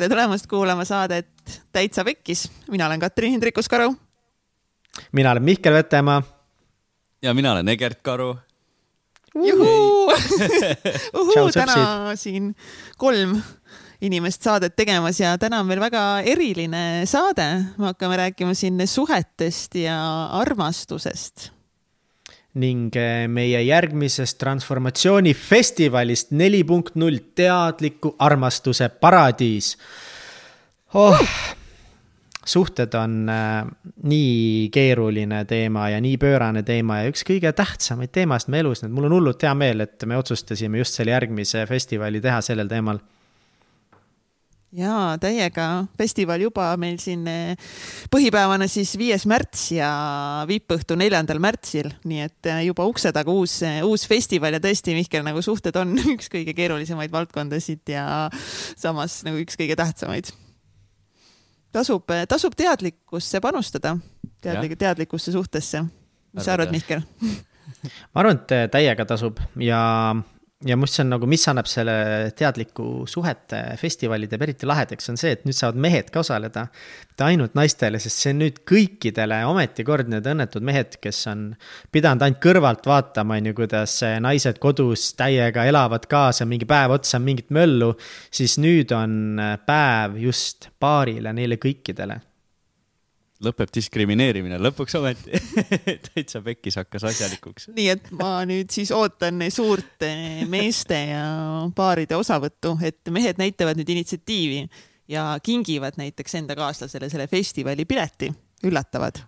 tere tulemast kuulama saadet Täitsa Pekkis. mina olen Katrin Hindrikus-Karu. mina olen Mihkel Vetemaa. ja mina olen Egert Karu. juhuu uhuu, täna siin kolm inimest saadet tegemas ja täna on meil väga eriline saade. me hakkame rääkima siin suhetest ja armastusest ning eh, meie järgmisest transformatsioonifestivalist neli punkt null teadliku armastuse paradiis oh,. suhted on äh, nii keeruline teema ja nii pöörane teema ja üks kõige tähtsamaid teemasid me elus, nii et mul on hullult hea meel, et me otsustasime just selle järgmise festivali teha sellel teemal jaa, täiega. festival juba meil siin eh, põhipäevana siis viies märts ja viipõhtu neljandal märtsil, nii et eh, juba ukse taga uus, eh, uus festival ja tõesti, Mihkel, nagu suhted on üks kõige keerulisemaid valdkondasid ja samas nagu üks kõige tähtsamaid. tasub, tasub teadlikkusse panustada, teadlik, teadlikkusse suhtesse. mis sa arvad, Mihkel? ma arvan, et täiega tasub ja ja see on nagu, mis annab selle teadliku suhete festivali teeb eriti lahedaks, on see, et nüüd saavad mehed ka osaleda. mitte ainult naistele, sest see on nüüd kõikidele ametikord need õnnetud mehed, kes on pidanud ainult kõrvalt vaatama, on ju, kuidas naised kodus täiega elavad kaasa, mingi päev otsa on mingit möllu. siis nüüd on päev just paarile, neile kõikidele lõpeb diskrimineerimine lõpuks ometi täitsa pekkis hakkas asjalikuks. nii et ma nüüd siis ootan suurt meeste ja paaride osavõttu, et mehed näitavad nüüd initsiatiivi ja kingivad näiteks enda kaaslasele selle festivali pileti, üllatavad.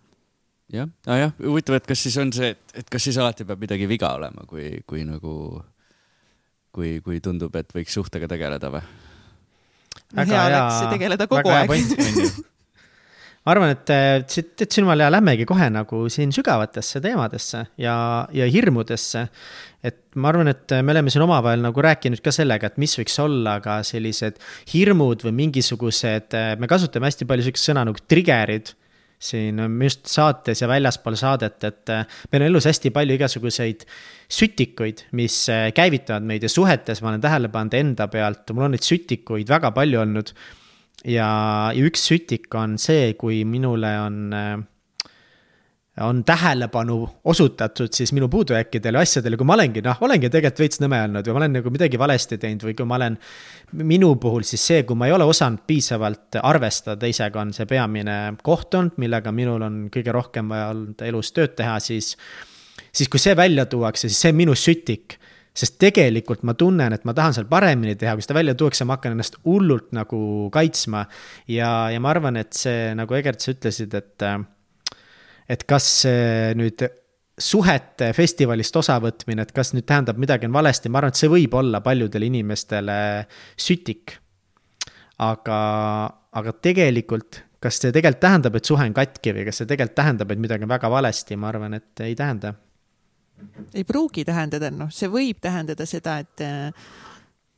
jah, nojah, huvitav, et kas siis on see, et, et kas siis alati peab midagi viga olema, kui, kui nagu, kui, kui tundub, et võiks suhtega tegeleda või? hea oleks tegeleda kogu aeg ma arvan, et, et, et ja lähmegi kohe nagu siin sügavatesse teemadesse ja, ja hirmudesse. et ma arvan, et me oleme siin omavahel nagu rääkinud ka sellega, et mis võiks olla ka sellised hirmud või mingisugused, me kasutame hästi palju sihukest sõna nagu trigger'id siin just saates ja väljaspool saadet, et meil on elus hästi palju igasuguseid sütikuid, mis käivitavad meid ja suhetes ma olen tähele pannud enda pealt, mul on neid sütikuid väga palju olnud ja, ja üks sütik on see, kui minule on, äh, on tähelepanu osutatud siis minu puudujääkidele, asjadele, kui ma olengi, noh, olengi tegelikult veits nõme olnud või ma olen nagu midagi valesti teinud või kui ma olen. minu puhul siis see, kui ma ei ole osanud piisavalt arvestada teisega, on see peamine koht olnud, millega minul on kõige rohkem vaja olnud elus tööd teha, siis. siis kui see välja tuuakse, siis see on minu sütik sest tegelikult ma tunnen, et ma tahan seal paremini teha, kui seda välja tuuakse, ma hakkan ennast hullult nagu kaitsma. ja, ja ma arvan, et see, nagu Egert, sa ütlesid, et, et kas nüüd suhete festivalist osavõtmine, et kas nüüd tähendab midagi on valesti, ma arvan, et see võib olla paljudele inimestele sütik. aga, aga tegelikult, kas see tegelikult tähendab, et suhe on katki või kas see tegelikult tähendab, et midagi on väga valesti, ma arvan, et ei tähenda ei pruugi tähendada, noh, see võib tähendada seda, et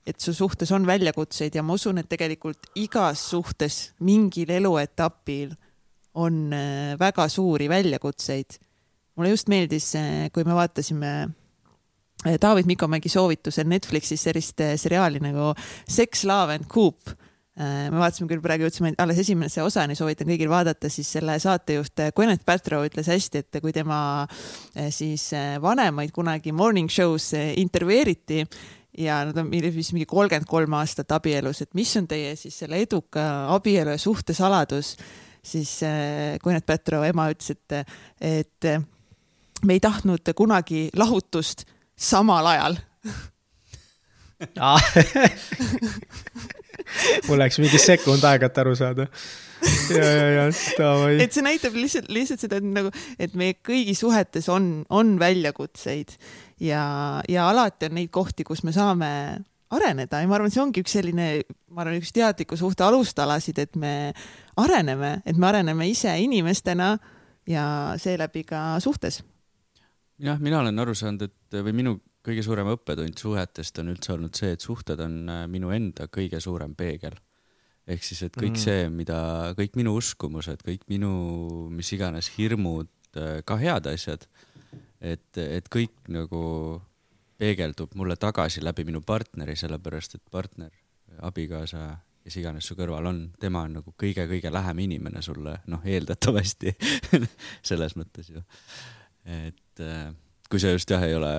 et su suhtes on väljakutseid ja ma usun, et tegelikult igas suhtes mingil eluetapil on äh, väga suuri väljakutseid. mulle just meeldis, äh, kui me vaatasime äh, David Mikomägi soovitusel Netflixis sellist seriaali nagu Sex, Love and Coop Äh, me vaatasime küll praegu, jõudsime alles esimese osani, soovitan kõigil vaadata, siis selle saatejuht äh, Gwyneth Paltrow ütles hästi, et kui tema äh, siis vanemaid kunagi morning show's intervjueeriti ja nad on vist mingi kolmkümmend kolm aastat abielus, et mis on teie siis selle eduka abielu ja suhte saladus, siis Gwyneth Paltrow ema ütles, et, et me ei tahtnud kunagi lahutust samal ajal mul läks mingi sekund aega, et aru saada. ja, ja, ja davai. et see näitab lihtsalt, lihtsalt seda, et nagu, et meie kõigi suhetes on, on väljakutseid ja, ja alati on neid kohti, kus me saame areneda ja ma arvan, see ongi üks selline, ma arvan, üks teadliku suhte alustalasid, et me areneme, et me areneme ise inimestena ja seeläbi ka suhtes. jah, mina olen aru saanud, et või minu kõige suurem õppetund suhetest on üldse olnud see, et suhted on äh, minu enda kõige suurem peegel. ehk siis, et kõik mm. see, mida, kõik minu uskumused, kõik minu, mis iganes hirmud, äh, ka head asjad, et, et kõik nagu peegeldub mulle tagasi läbi minu partneri, sellepärast et partner, abikaasa kes iganes su kõrval on, tema on nagu kõige-kõige lähem inimene sulle, noh, eeldatavasti selles mõttes ju. et äh, kui sa just jah, ei ole,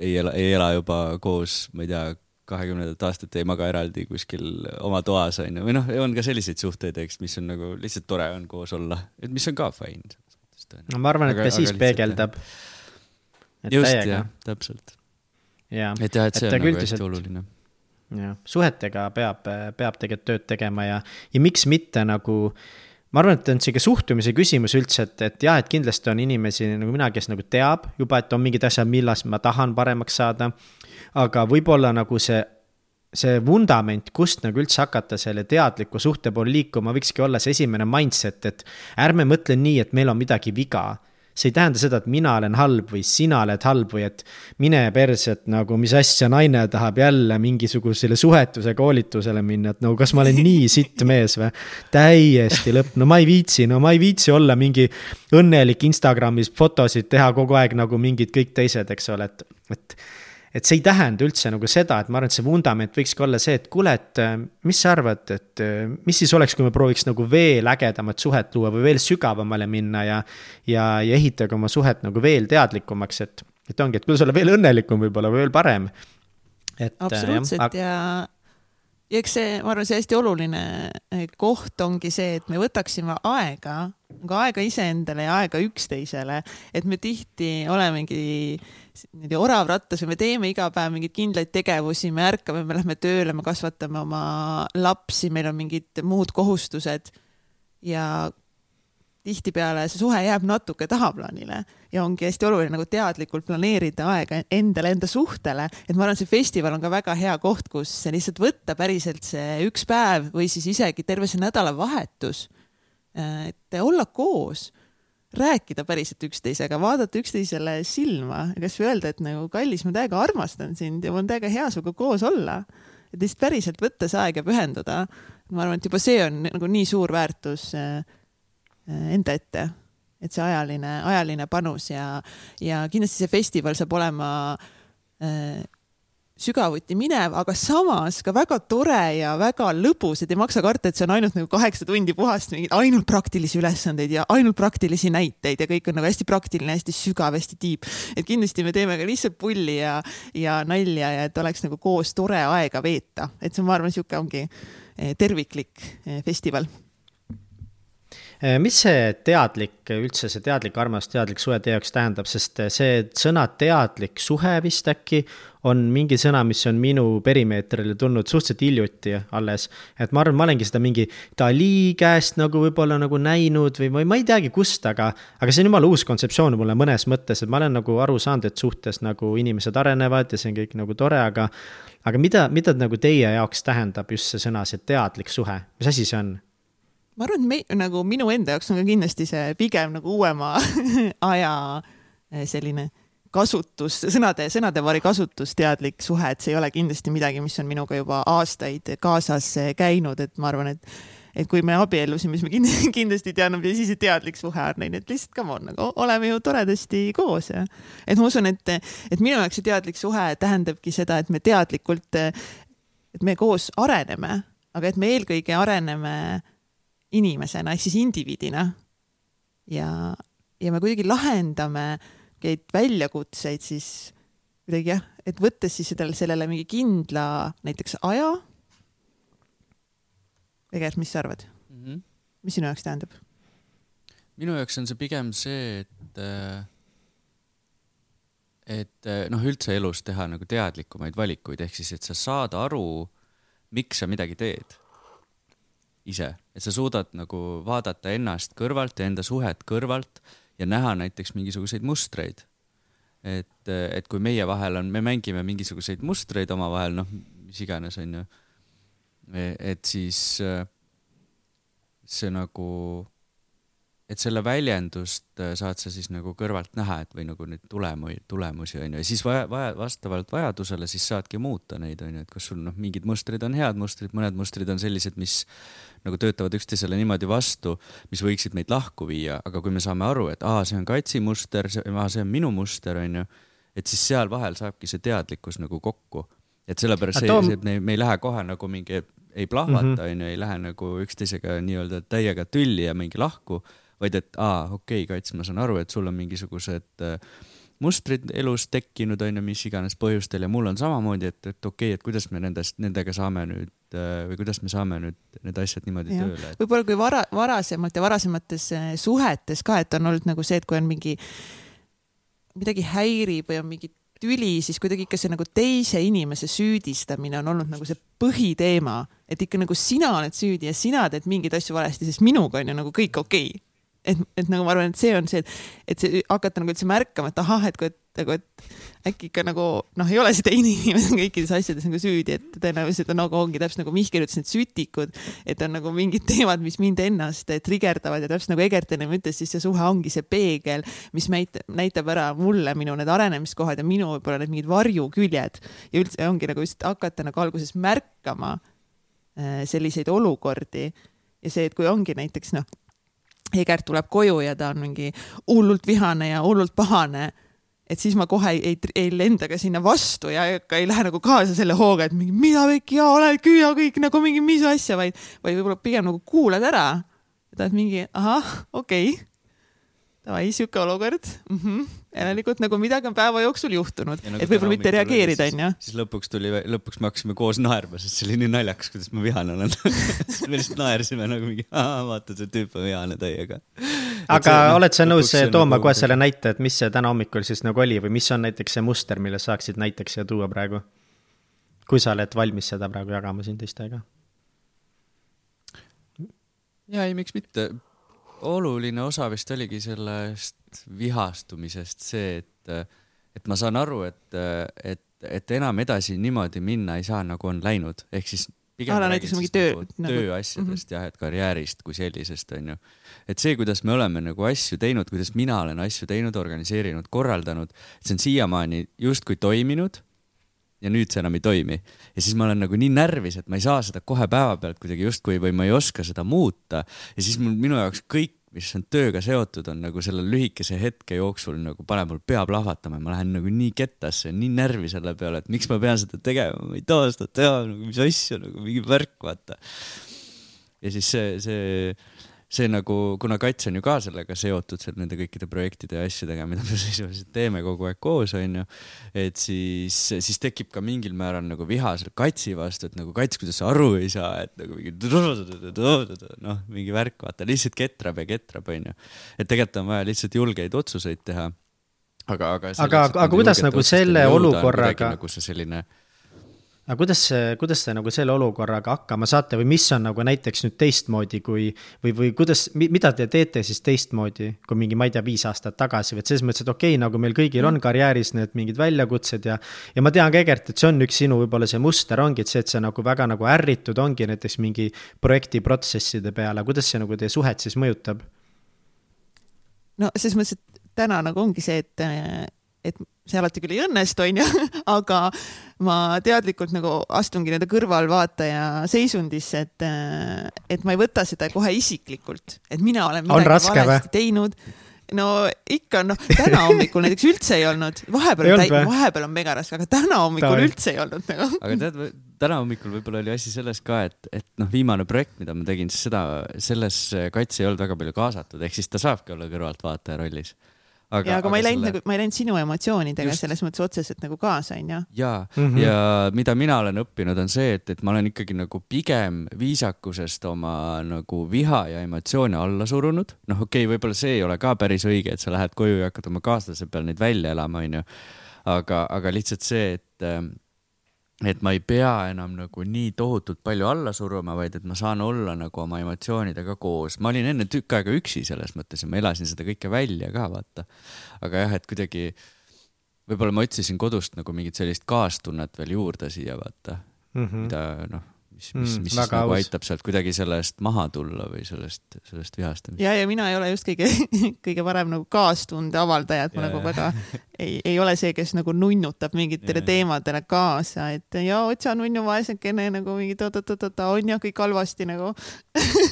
ei ela, ei ela juba koos, ma ei tea, kahekümnendat aastat ei maga eraldi kuskil oma toas onju, või noh, on ka selliseid suhteid, eks, mis on nagu lihtsalt tore on koos olla, et mis on ka fine. no ma arvan, et ta siis peegeldab. just, jah, täpselt. et jah, et see et on nagu üldiselt... hästi oluline jah, suhetega peab, peab tegelikult tööd tegema ja, ja miks mitte nagu ma arvan, et on sihuke suhtumise küsimus üldse, et, et jah, et kindlasti on inimesi nagu mina, kes nagu teab juba, et on mingid asjad, millas ma tahan paremaks saada. aga võib-olla nagu see, see vundament, kust nagu üldse hakata selle teadliku suhte poole liikuma, võikski olla see esimene mindset, et ärme mõtle nii, et meil on midagi viga see ei tähenda seda, et mina olen halb või sina oled halb või et mine perse, et nagu mis asja, naine tahab jälle mingisugusele suhetuse koolitusele minna, et no kas ma olen nii sitt mees või. täiesti lõpp, no ma ei viitsi, no ma ei viitsi olla mingi õnnelik Instagramis fotosid teha kogu aeg nagu mingid kõik teised, eks ole, et, et et see ei tähenda üldse nagu seda, et ma arvan, et see vundament võikski olla see, et kuule, et äh, mis sa arvad, et äh, mis siis oleks, kui me prooviks nagu veel ägedamat suhet luua või veel sügavamale minna ja. ja, ja ehitage oma suhet nagu veel teadlikumaks, et, et ongi, et kuidas olla veel õnnelikum võib-olla või veel parem. Äh, absoluutselt ja, ja eks see, ma arvan, see hästi oluline koht ongi see, et me võtaksime aega, nagu aega iseendale ja aega üksteisele, et me tihti olemegi niimoodi oravrattas ja me teeme iga päev mingeid kindlaid tegevusi, me ärkame, me lähme tööle, me kasvatame oma lapsi, meil on mingid muud kohustused. ja tihtipeale see suhe jääb natuke tahaplaanile ja ongi hästi oluline nagu teadlikult planeerida aega endale, enda suhtele, et ma arvan, see festival on ka väga hea koht, kus lihtsalt võtta päriselt see üks päev või siis isegi terve see nädalavahetus. et olla koos rääkida päriselt üksteisega, vaadata üksteisele silma kasvõi öelda, et nagu kallis, ma täiega armastan sind ja mul on täiega hea sinuga koos olla. et lihtsalt päriselt võtta see aeg ja pühenduda. ma arvan, et juba see on nagu nii suur väärtus äh, enda ette, et see ajaline, ajaline panus ja, ja kindlasti see festival saab olema äh, sügavuti minev, aga samas ka väga tore ja väga lõbus, et ei maksa karta, et see on ainult nagu kaheksa tundi puhast mingeid ainult praktilisi ülesandeid ja ainult praktilisi näiteid ja kõik on nagu hästi praktiline, hästi sügav, hästi tiib. et kindlasti me teeme ka lihtsalt pulli ja, ja nalja ja et oleks nagu koos tore aega veeta, et see, ma arvan, sihuke ongi eh, terviklik eh, festival mis see teadlik, üldse see teadlik armastus, teadlik suhe teie jaoks tähendab, sest see sõna teadlik suhe vist äkki on mingi sõna, mis on minu perimeetrile tulnud suhteliselt hiljuti alles. et ma arvan, ma olengi seda mingi Dali käest nagu võib-olla nagu näinud või ei, ma ei teagi kust, aga, aga see on jumala uus kontseptsioon mulle mõnes mõttes, et ma olen nagu aru saanud, et suhtes nagu inimesed arenevad ja see on kõik nagu tore, aga. aga mida, mida nagu teie jaoks tähendab just see sõna, see teadlik suhe, mis asi see on? Ma arvan, et me nagu minu enda jaoks on ka kindlasti see pigem nagu uuema aja eh, selline kasutus, sõnade, sõnadevari kasutusteadlik suhe, et see ei ole kindlasti midagi, mis on minuga juba aastaid kaasas käinud, et ma arvan, et et kui me abiellusime, siis me kindlasti, kindlasti teame, mis asi see teadlik suhe on, onju, et lihtsalt come on, nagu oleme ju toredasti koos ja et ma usun, et, et minu jaoks see teadlik suhe tähendabki seda, et me teadlikult, et me koos areneme, aga et me eelkõige areneme inimesena ehk siis indiviidina. ja, ja me kuidagi lahendame mingeid väljakutseid, siis kuidagi jah, et võttes siis sellele, sellele mingi kindla näiteks aja. Egert, mis sa arvad mm? -hmm. mis sinu jaoks tähendab? minu jaoks on see pigem see, et, äh, et äh, noh, üldse elus teha nagu teadlikumaid valikuid, ehk siis, et sa saad aru, miks sa midagi teed ise, et sa suudad nagu vaadata ennast kõrvalt ja enda suhet kõrvalt ja näha näiteks mingisuguseid mustreid. et, et kui meie vahel on, me mängime mingisuguseid mustreid omavahel, noh, mis iganes, onju. et siis see nagu et selle väljendust äh, saad sa siis nagu kõrvalt näha, et või nagu neid tulemu-, tulemusi on ju, ja siis vaja, vaja, vastavalt vajadusele siis saadki muuta neid on ju, et kas sul noh, mingid mustrid on head mustrid, mõned mustrid on sellised, mis nagu töötavad üksteisele niimoodi vastu, mis võiksid meid lahku viia, aga kui me saame aru, et aa, see on Katsi muster, see, see on minu muster, on ju, et siis seal vahel saabki see teadlikkus nagu kokku. Et sellepärast see, see, et me, me ei lähe kohe nagu mingi ei plahvata, onju, ei lähe nagu üksteisega nii-öelda täiega tülli ja mingi lahku, vaid et aa, okei okay,, Kats, ma saan aru, et sul on mingisugused äh, mustrid elus tekkinud, on ju, mis iganes põhjustel. Ja mul on samamoodi, et, et okei okay,, et kuidas me nendest, nendega saame nüüd äh, või kuidas me saame nüüd need asjad niimoodi ja. tööle et.... võib-olla kui vara, varasemalt ja varasemates äh, suhetes ka, et on olnud nagu see, et kui on mingi, midagi häirib või on mingi tüli, siis kuidagi ikka see nagu teise inimese süüdistamine on olnud nagu see põhiteema, et ikka nagu sina oled süüdi ja sina teed mingeid asju valesti, sest minuga on ju nagu kõik okei. okay et, et nagu ma arvan, et see on see, et, see hakata nagu üldse märkama, et ahah, et kui, et nagu, et äkki ikka nagu noh, ei ole see teine inimene kõikides asjades nagu süüdi, et tõenäoliselt on nagu ongi täpselt nagu Mihkel ütles, need sütikud, et on nagu mingid teemad, mis mind ennast trigerdavad ja täpselt nagu Egert ennem ütles, siis see suhe ongi see peegel, mis näitab, näitab ära mulle minu need arenemiskohad ja minu võib-olla need mingid varjuküljed. Ja üldse ongi nagu just hakata nagu alguses märkama äh, selliseid olukordi. Ja see, et kui ongi näiteks noh Egert tuleb koju ja ta on mingi hullult vihane ja hullult pahane. et siis ma kohe ei, ei, ei lenda ka sinna vastu ja ei lähe nagu kaasa selle hooga, et mingi mida Veki, oled küüa kõik nagu mingi mis asja, vaid, vaid võib-olla pigem nagu kuulad ära. oled mingi ahah, okei okay davai, sihuke olukord mm. -hmm. Järelikult nagu midagi on päeva jooksul juhtunud, nagu et võib-olla mitte reageerida, onju. siis lõpuks tuli, lõpuks me hakkasime koos naerma, sest see oli nii naljakas, kuidas ma vihane olen siis me lihtsalt naersime nagu mingi, vaata, see tüüp on vihane täiega. aga see, oled sa nõus tooma nagu... kohe selle näite, et mis see täna hommikul siis nagu oli või mis on näiteks see muster, mille saaksid näiteks siia tuua praegu? kui sa oled valmis seda praegu jagama siin teistega? ja ei, miks mitte oluline osa vist oligi sellest vihastumisest see, et, et ma saan aru, et, et, et enam edasi niimoodi minna ei saa, nagu on läinud, ehk siis pigem Aa, näiteks mingi töö nagu, nagu... tööasjadest mm -hmm. jah, et karjäärist kui sellisest onju. et see, kuidas me oleme nagu asju teinud, kuidas mina olen asju teinud, organiseerinud, korraldanud, see on siiamaani justkui toiminud ja nüüd see enam ei toimi. ja siis ma olen nagu nii närvis, et ma ei saa seda kohe päevapealt kuidagi justkui või ma ei oska seda muuta. ja siis mul, minu jaoks kõik, mis on tööga seotud, on nagu selle lühikese hetke jooksul nagu paneb mul pea plahvatama ja ma lähen nagu nii kettasse, nii närvi selle peale, et miks ma pean seda tegema, ma ei taha seda teha, nagu mis asja, nagu mingi värk, vaata. ja siis see, see see nagu, kuna Kats on ju ka sellega seotud, seal nende kõikide projektide ja asjadega, mida me sisuliselt teeme kogu aeg koos, onju. et siis, siis tekib ka mingil määral nagu viha selle Katsi vastu, et nagu Kats, kuidas sa aru ei saa, et nagu mingi noh, mingi värk, vaata lihtsalt ketrab ja ketrab, onju. et tegelikult on vaja lihtsalt julgeid otsuseid teha. aga, aga. aga, aga kuidas nagu selle olukorraga. nagu see selline aga kuidas, kuidas te nagu selle olukorraga hakkama saate või mis on nagu näiteks nüüd teistmoodi, kui või, või kuidas, mida te teete siis teistmoodi, kui mingi, ma ei tea, viis aastat tagasi, et selles mõttes, et okei okay,, nagu meil kõigil on karjääris need mingid väljakutsed ja. ja ma tean ka, Egert, et see on üks sinu võib-olla see muster ongi, et see, et sa nagu väga nagu ärritud ongi näiteks mingi projekti protsesside peale, kuidas see nagu teie suhet siis mõjutab? no selles mõttes, et täna nagu ongi see, et et see alati küll ei õnnestu, onju, aga ma teadlikult nagu astungi nende kõrvalvaataja seisundisse, et, et ma ei võta seda kohe isiklikult, et mina olen midagi on valesti teinud. No ikka noh, täna hommikul näiteks üldse ei olnud, vahepeal, vahepeal on mega raske, aga täna hommikul Tavi. üldse ei olnud nagu. aga tead, täna hommikul võib-olla oli asi selles ka, et, et noh, viimane projekt, mida ma tegin, siis seda, selles Kats ei olnud väga palju kaasatud, ehk siis ta saabki olla kõrvaltvaataja rollis aga, ja aga ma ei läinud selle... nagu, ma ei läinud sinu emotsioonidega Just... selles mõttes otseselt nagu kaasa, onju. ja mm, -hmm. ja mida mina olen õppinud, on see, et, et ma olen ikkagi nagu pigem viisakusest oma nagu viha ja emotsioone alla surunud. noh, okei okay,, võib-olla see ei ole ka päris õige, et sa lähed koju ja hakkad oma kaaslase peal neid välja elama, onju. aga, aga lihtsalt see, et et ma ei pea enam nagu nii tohutult palju alla suruma, vaid et ma saan olla nagu oma emotsioonidega koos. ma olin enne tükk aega üksi selles mõttes ja ma elasin seda kõike välja ka, vaata. aga jah, et kuidagi võib-olla ma otsisin kodust nagu mingit sellist kaastunnet veel juurde siia, vaata mm, -hmm. mida noh mis, mis mm,, mis siis nagu aus. aitab sealt kuidagi sellest maha tulla või sellest, sellest vihastamisest. ja, ja mina ei ole just kõige, kõige parem nagu kaastunde avaldaja, et ma ja, nagu väga ei, ei ole see, kes nagu nunnutab mingitele ja, teemadele kaasa, et ja otsa nunnu vaesekene nagu mingi oot-oot-oot, on jah kõik halvasti nagu.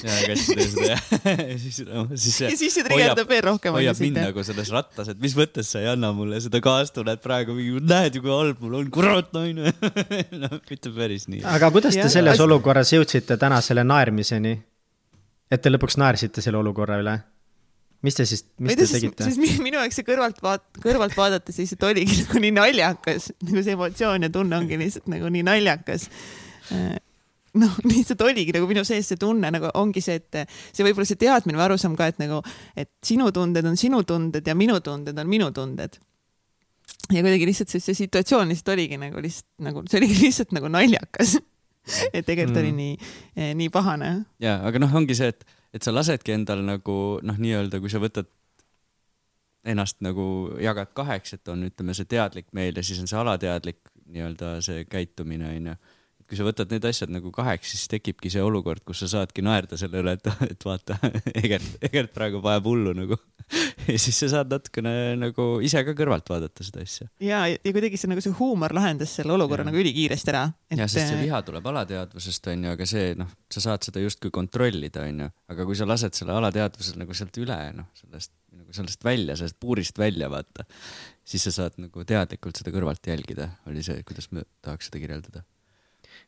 ja, kats teeb seda jah. ja siis no,, siis. ja siis see trigerdab veel rohkem. hoiab mind nagu selles rattas, et mis mõttes sa ei anna mulle seda kaastunnet praegu, näed ju kui halb mul on, kurat naine. noh, mitte päris nii. aga kuidas te selles selles olukorras jõudsite täna selle naermiseni? et te lõpuks naersite selle olukorra üle? mis te siis, mis te tegite? siis minu jaoks see kõrvalt vaat-, kõrvalt vaadates lihtsalt oligi nagu nii naljakas, nagu see emotsioon ja tunne ongi lihtsalt nagu nii naljakas. noh, lihtsalt oligi nagu minu sees see tunne nagu ongi see, et see võib-olla see teadmine või arusaam ka, et nagu, et sinu tunded on sinu tunded ja minu tunded on minu tunded. ja kuidagi lihtsalt see, see situatsioon lihtsalt oligi nagu lihtsalt nagu, see oligi lihtsalt nagu naljakas et tegelikult mm. oli nii, nii pahane. ja, aga noh, ongi see, et et sa lasedki endal nagu noh, nii-öelda kui sa võtad ennast nagu jagad kaheks, et on, ütleme, see teadlik meil ja siis on see alateadlik nii-öelda see käitumine onju kui sa võtad need asjad nagu kaheks, siis tekibki see olukord, kus sa saadki naerda selle üle, et, et vaata, Egert, Egert praegu paneb hullu nagu. ja siis sa saad natukene nagu ise ka kõrvalt vaadata seda asja. ja, ja kuidagi see nagu see huumor lahendas selle olukorra ja. nagu ülikiiresti ära et.... ja, sest see viha tuleb alateadvusest onju, aga see noh, sa saad seda justkui kontrollida onju, aga kui sa lased selle alateadvusel nagu sealt üle noh, sellest nagu sellest välja, sellest puurist välja vaata, siis sa saad nagu teadlikult seda kõrvalt jälgida, oli see, kuidas ma tahaks seda kirjeldada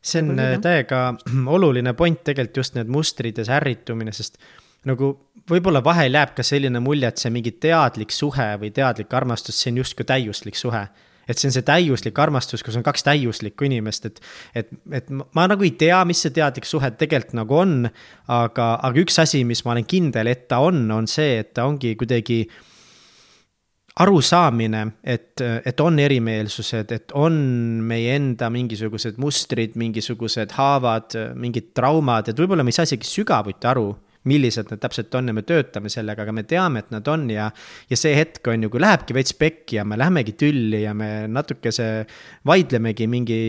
see on äh, täiega oluline point tegelikult just need mustrid ja see ärritumine, sest nagu võib-olla vahel jääb ka selline mulje, et see mingi teadlik suhe või teadlik armastus, see on justkui täiuslik suhe et see on see täiuslik armastus, kus on kaks täiuslikku inimest, et, et, et ma nagu ei tea, mis see teadlik suhe tegelikult nagu on. aga, aga üks asi, mis ma olen kindel, et ta on, on see, et ta ongi kuidagi arusaamine, et, et on erimeelsused, et on meie enda mingisugused mustrid, mingisugused haavad, mingid traumad, et võib-olla me ei saa isegi sügavuti aru, millised need täpselt on ja me töötame sellega, aga me teame, et nad on ja, ja see hetk on ju, kui lähebki veits pekki ja me lähemegi tülli ja me natukese vaidlemegi mingi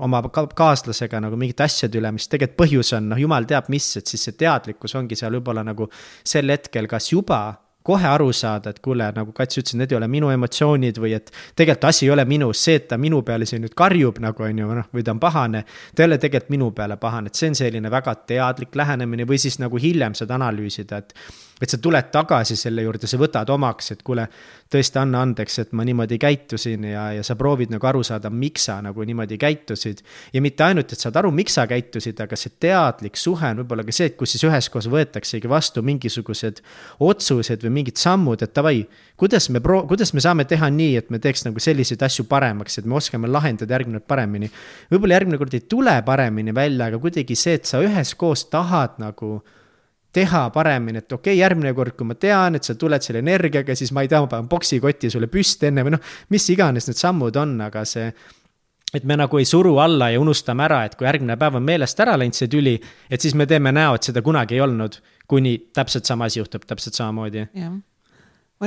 oma kaaslasega nagu mingite asjade üle, mis tegelikult põhjus on, noh, jumal teab mis, et siis see teadlikkus ongi seal võib-olla nagu sel hetkel kas juba kohe aru saada, et kuule, nagu Kats ütles, need ei ole minu emotsioonid või et tegelikult asi ei ole minus, see, et ta minu peale siin nüüd karjub nagu on ju, noh, või ta on pahane. ta ei ole tegelikult minu peale pahane, et see on selline väga teadlik lähenemine või siis nagu hiljem saad analüüsida, et et sa tuled tagasi selle juurde, sa võtad omaks, et kuule, tõesti, anna andeks, et ma niimoodi käitusin ja, ja sa proovid nagu aru saada, miks sa nagu niimoodi käitusid. ja mitte ainult, et saad aru, miks sa käitusid, aga see teadlik suhe on võib-olla ka see, et kus siis üheskoos võetaksegi vastu mingisugused otsused või mingid sammud, et davai, kuidas me pro-, kuidas me saame teha nii, et me teeks nagu selliseid asju paremaks, et me oskame lahendada järgmine kord paremini. võib-olla järgmine kord ei tule paremini välja, aga kuidagi see, et sa üheskoos tahad nagu teha paremini, et okei okay,, järgmine kord, kui ma tean, et sa tuled selle energiaga, siis ma ei tea, ma panen poksikoti sulle püsti enne või noh, mis iganes need sammud on, aga see et me nagu ei suru alla ja unustame ära, et kui järgmine päev on meelest ära läinud see tüli, et siis me teeme näo, et seda kunagi ei olnud, kuni täpselt sama asi juhtub täpselt samamoodi. jah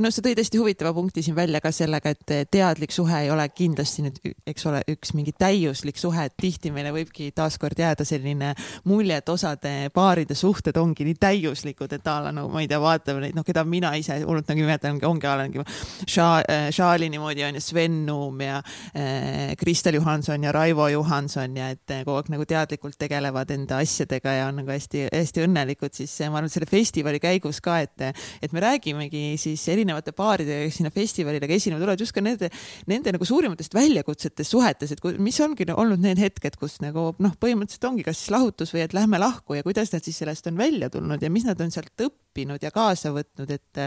noh, sa tõid hästi huvitava punkti siin välja ka sellega, et teadlik suhe ei ole kindlasti nüüd, eks ole, üks mingi täiuslik suhe, et tihti meile võibki taaskord jääda selline mulje, et osade paaride suhted ongi nii täiuslikud, et a la no ma ei tea, vaatame neid, noh, keda mina ise hullult nagu nimetan, ongi a la nagu Šaali niimoodi on ju, Sven Nuum ja äh, Kristel Johanson ja Raivo Johanson ja et kogu aeg nagu teadlikult tegelevad enda asjadega ja on nagu hästi-hästi õnnelikud, siis ma arvan, et selle festivali käigus ka, et, et me räägimegi siis eri erinevate paaridega, kes sinna festivalile ka esinema tulevad, just ka nende, nende nagu suurimatest väljakutsetest suhetes, et mis ongi olnud need hetked, kus nagu noh, põhimõtteliselt ongi kas siis lahutus või et lähme lahku ja kuidas nad siis sellest on välja tulnud ja mis nad on sealt õppinud ja kaasa võtnud, et,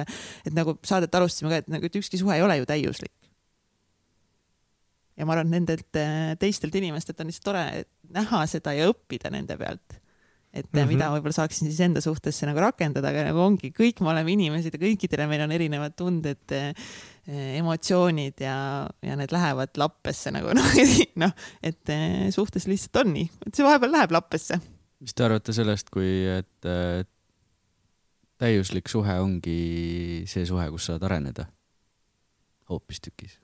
et nagu saadet alustasime ka, et nagu, et ükski suhe ei ole ju täiuslik. Ja ma arvan, et nendelt teistelt inimestelt on lihtsalt tore näha seda ja õppida nende pealt et mm -hmm. mida võib-olla saaksin siis enda suhtesse nagu rakendada, aga nagu ongi, kõik me oleme inimesed ja kõikidele meil on erinevad tunded, eh, emotsioonid ja, ja need lähevad lappesse nagu noh, noh, et eh, suhtes lihtsalt on nii, et see vahepeal läheb lappesse. mis te arvate sellest, kui, et täiuslik suhe ongi see suhe, kus saad areneda hoopistükkis?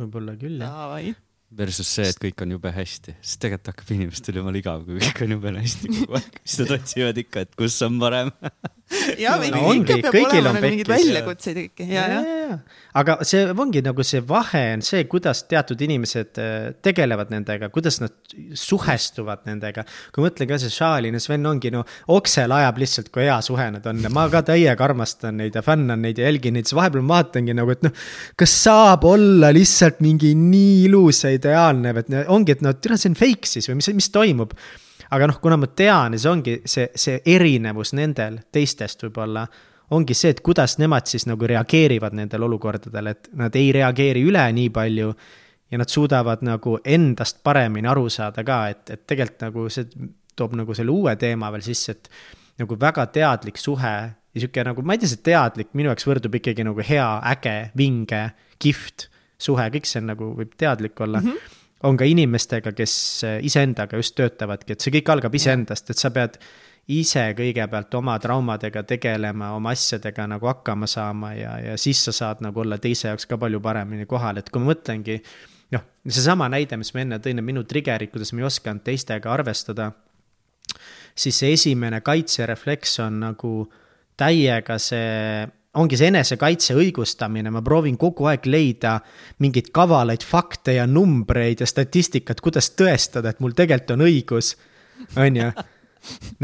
võib-olla küll, jah versus see, et kõik on jube hästi, sest tegelikult hakkab inimestel jumala igav, kui kõik on jube hästi kogu aeg, siis nad otsivad ikka, et kus on parem ja No no, ongi, ikka peab kõigil olema on nagu mingeid pekkis, väljakutseid ja kõike ja, ja. aga see ongi nagu see vahe on see, kuidas teatud inimesed äh, tegelevad nendega, kuidas nad suhestuvad nendega. kui mõtlen ka see Šaalin ja Sven ongi no oksel ajab lihtsalt, kui hea suhe nad on ja ma ka täiega armastan neid ja fännan neid ja jälgin neid, siis vahepeal ma vaatangi nagu, et noh. kas saab olla lihtsalt mingi nii ilus ja ideaalne, et ongi, et no tere, see on fake siis või mis, mis toimub aga noh, kuna ma tean ja see ongi see, see erinevus nendel teistest võib-olla ongi see, et kuidas nemad siis nagu reageerivad nendele olukordadele, et nad ei reageeri üle nii palju. ja nad suudavad nagu endast paremini aru saada ka, et, et tegelikult nagu see toob nagu selle uue teema veel sisse, et. nagu väga teadlik suhe ja sihuke nagu, ma ei tea, see teadlik minu jaoks võrdub ikkagi nagu hea, äge, vinge, kihvt suhe, kõik see on nagu, võib teadlik olla mm. -hmm on ka inimestega, kes iseendaga just töötavadki, et see kõik algab iseendast, et sa pead ise kõigepealt oma traumadega tegelema, oma asjadega nagu hakkama saama ja, ja siis sa saad nagu olla teise jaoks ka palju paremini kohal, et kui ma mõtlengi. noh, seesama näide, mis ma enne tõin, minu trigger'id, kuidas ma ei osanud teistega arvestada. siis see esimene kaitserefleks on nagu täiega see ongi see enesekaitse õigustamine, ma proovin kogu aeg leida mingeid kavalaid fakte ja numbreid ja statistikat, kuidas tõestada, et mul tegelikult on õigus, on ju.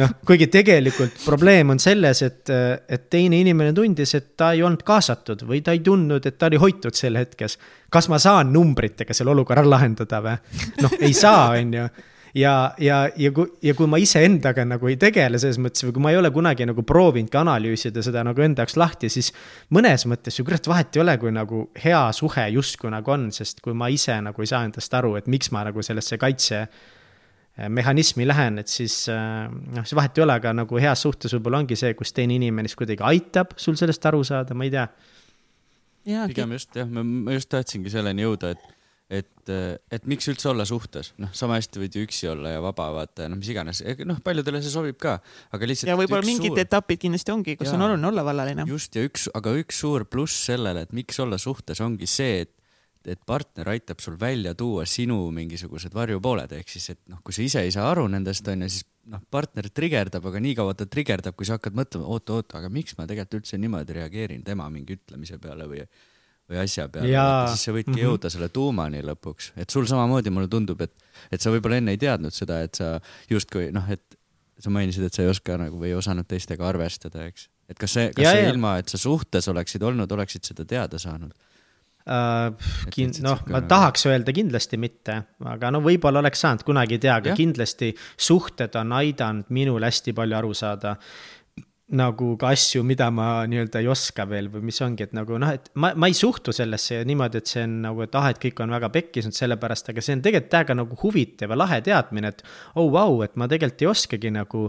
noh, kuigi tegelikult probleem on selles, et, et teine inimene tundis, et ta ei olnud kaasatud või ta ei tundnud, et ta oli hoitud sel hetkes. kas ma saan numbritega selle olukorra lahendada või? noh, ei saa, on ju ja, ja, ja kui, ja kui ma iseendaga nagu ei tegele selles mõttes või kui ma ei ole kunagi nagu proovinudki analüüsida seda nagu enda jaoks lahti, siis mõnes mõttes ju kurat vahet ei ole, kui nagu hea suhe justkui nagu on, sest kui ma ise nagu ei saa endast aru, et miks ma nagu sellesse kaitse eh, mehhanismi lähen, et siis eh, noh, siis vahet ei ole, aga nagu heas suhtes võib-olla ongi see, kus teine inimene siis kuidagi aitab sul sellest aru saada, ma ei tea. pigem just jah, ma just tahtsingi selleni jõuda, et et, et miks üldse olla suhtes, noh, sama hästi võid ju üksi olla ja vaba, vaata, noh, mis iganes, noh, paljudele see sobib ka, aga lihtsalt. ja võib-olla mingid suur... etapid kindlasti ongi, kus ja, on oluline olla vallaline. just ja üks, aga üks suur pluss sellele, et miks olla suhtes, ongi see, et et partner aitab sul välja tuua sinu mingisugused varjupooled, ehk siis, et noh, kui sa ise ei saa aru nendest, onju, siis noh, partner trigerdab, aga niikaua ta trigerdab, kui sa hakkad mõtlema, oot, oot, aga miks ma tegelikult üldse niimoodi reageerin tema mingi ütlemise peale või või asja peale, siis sa võidki mm -hmm. jõuda selle tuumani lõpuks, et sul samamoodi mulle tundub, et, et sa võib-olla enne ei teadnud seda, et sa justkui noh, et sa mainisid, et sa ei oska nagu või ei osanud teistega arvestada, eks. et kas see, kas ja, see ja. ilma, et sa suhtes oleksid olnud, oleksid seda teada saanud uh,? Kin-, noh, ma tahaks öelda kindlasti mitte, aga no võib-olla oleks saanud, kunagi ei tea, aga kindlasti suhted on aidanud minul hästi palju aru saada nagu ka asju, mida ma nii-öelda ei oska veel või mis ongi, et nagu noh, et ma, ma ei suhtu sellesse niimoodi, et see on nagu, et ah, et kõik on väga pekkis nüüd sellepärast, aga see on tegelikult täiega nagu huvitav ja lahe teadmine, et oh vau wow,, et ma tegelikult ei oskagi nagu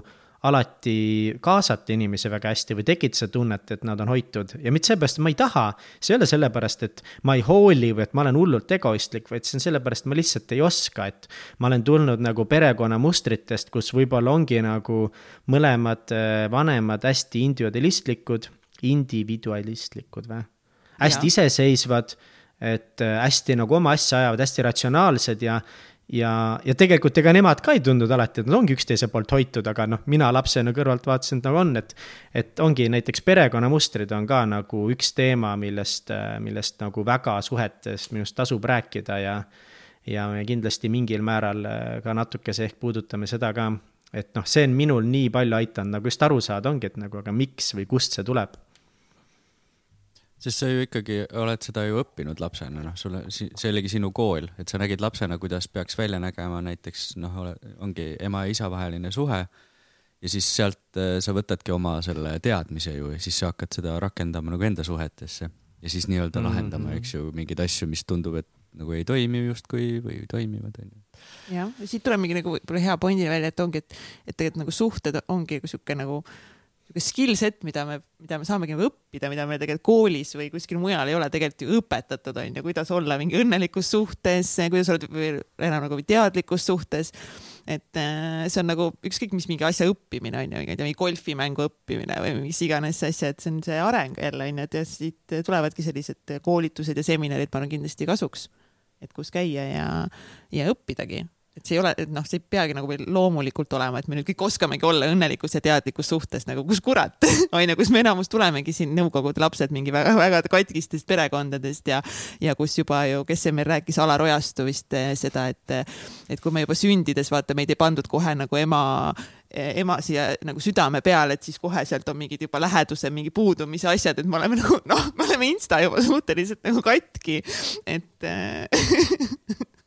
alati kaasata inimesi väga hästi või tekitada tunnet, et nad on hoitud ja mitte seepärast, et ma ei taha. see ei ole sellepärast, et ma ei hooli või et ma olen hullult egoistlik, vaid see on sellepärast, et ma lihtsalt ei oska, et. ma olen tulnud nagu perekonnamustritest, kus võib-olla ongi nagu mõlemad äh, vanemad hästi individualistlikud, individualistlikud või? hästi ja. iseseisvad, et äh, hästi nagu oma asja ajavad, hästi ratsionaalsed ja ja, ja tegelikult ega nemad ka ei tundnud alati, et nad ongi üksteise poolt hoitud, aga noh, mina lapsena kõrvalt vaatasin, et nagu on, et. et ongi näiteks perekonnamustrid on ka nagu üks teema, millest, millest nagu väga suhetes minu arust tasub rääkida ja. ja me kindlasti mingil määral ka natukese ehk puudutame seda ka, et noh, see on minul nii palju aidanud nagu just aru saada, ongi, et nagu, aga miks või kust see tuleb sest sa ju ikkagi oled seda ju õppinud lapsena, noh, sulle, see oligi sinu kool, et sa nägid lapsena, kuidas peaks välja nägema näiteks noh, ongi ema ja isa vaheline suhe. ja siis sealt äh, sa võtadki oma selle teadmise ju ja siis sa hakkad seda rakendama nagu enda suhetesse ja siis nii-öelda mm -hmm. lahendama, eks ju, mingeid asju, mis tundub, et nagu ei toimi justkui või toimivad, onju. jah, siit tulemegi nagu võib-olla hea pointi välja, et ongi, et, et tegelikult nagu suhted ongi sihuke nagu niisugune skill set, mida me, mida me saamegi nagu õppida, mida me tegelikult koolis või kuskil mujal ei ole tegelikult ju õpetatud, on ju, kuidas olla mingi õnnelikus suhtes, kuidas olla enam nagu teadlikus suhtes. et äh, see on nagu ükskõik mis mingi asja õppimine on ju, mingi golfimängu õppimine või mis iganes asja, et see on see areng jälle on ju, et ja siit tulevadki sellised koolitused ja seminarid, ma arvan kindlasti kasuks, et kus käia ja, ja õppidagi et see ei ole, et noh, see ei peagi nagu meil loomulikult olema, et me nüüd kõik oskamegi olla õnnelikus ja teadlikus suhtes nagu kus kurat onju, kus me enamus tulemegi siin nõukogude lapsed mingi väga-väga katkistest perekondadest ja ja kus juba ju, kes see meil rääkis, Alar Ojastu vist eh, seda, et et kui me juba sündides vaata meid ei pandud kohe nagu ema ema siia nagu südame peale, et siis kohe sealt on mingid juba läheduse mingi puudumise asjad, et me oleme nagu noh, me oleme insta juba suhteliselt nagu katki, et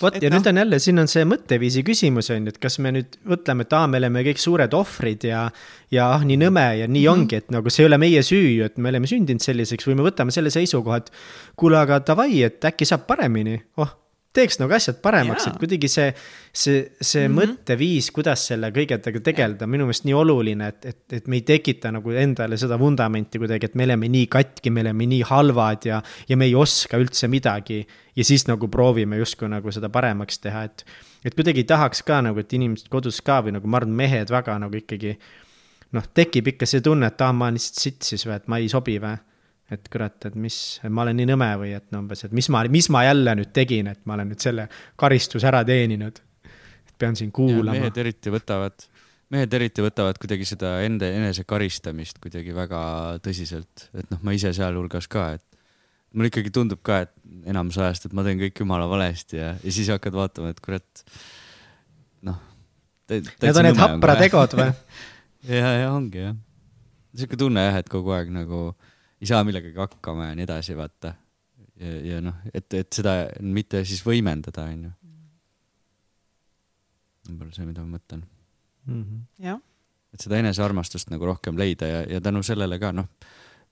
vot ja no. nüüd on jälle, siin on see mõtteviisi küsimus on ju, et kas me nüüd mõtleme, et aa, me oleme kõik suured ohvrid ja. ja ah, nii nõme ja nii mm -hmm. ongi, et nagu see ei ole meie süü ju, et me oleme sündinud selliseks või me võtame selle seisukoha, et. kuule, aga davai, et äkki saab paremini, oh teeks nagu asjad paremaks, et kuidagi see, see, see mm -hmm. mõtteviis, kuidas selle kõigega tegeleda, minu meelest nii oluline, et, et, et me ei tekita nagu endale seda vundamenti kuidagi, et me oleme nii katki, me oleme nii halvad ja, ja me ei oska üldse midagi. ja siis nagu proovime justkui nagu seda paremaks teha, et, et kuidagi tahaks ka nagu, et inimesed kodus ka või nagu ma arvan, mehed väga nagu ikkagi. noh, tekib ikka see tunne, et aa, ma olen lihtsalt sitt siis või, et ma ei sobi või et kurat, et mis, ma olen nii nõme või et no umbes, et mis ma, mis ma jälle nüüd tegin, et ma olen nüüd selle karistuse ära teeninud. pean siin kuulama. mehed eriti võtavad, mehed eriti võtavad kuidagi seda enda enese karistamist kuidagi väga tõsiselt, et noh, ma ise sealhulgas ka, et mulle ikkagi tundub ka, et enamus ajast, et ma teen kõik jumala valesti ja, ja siis hakkad vaatama, et kurat, noh. Need on need haprad egod või ja, ja ongi jah. sihuke tunne jah, et kogu aeg nagu ei saa millegagi hakkama ja nii edasi, vaata. ja, ja noh, et, et seda mitte siis võimendada, onju. võib-olla see, mida ma mõtlen mm. -hmm. jah. et seda enesearmastust nagu rohkem leida ja, ja tänu sellele ka, noh,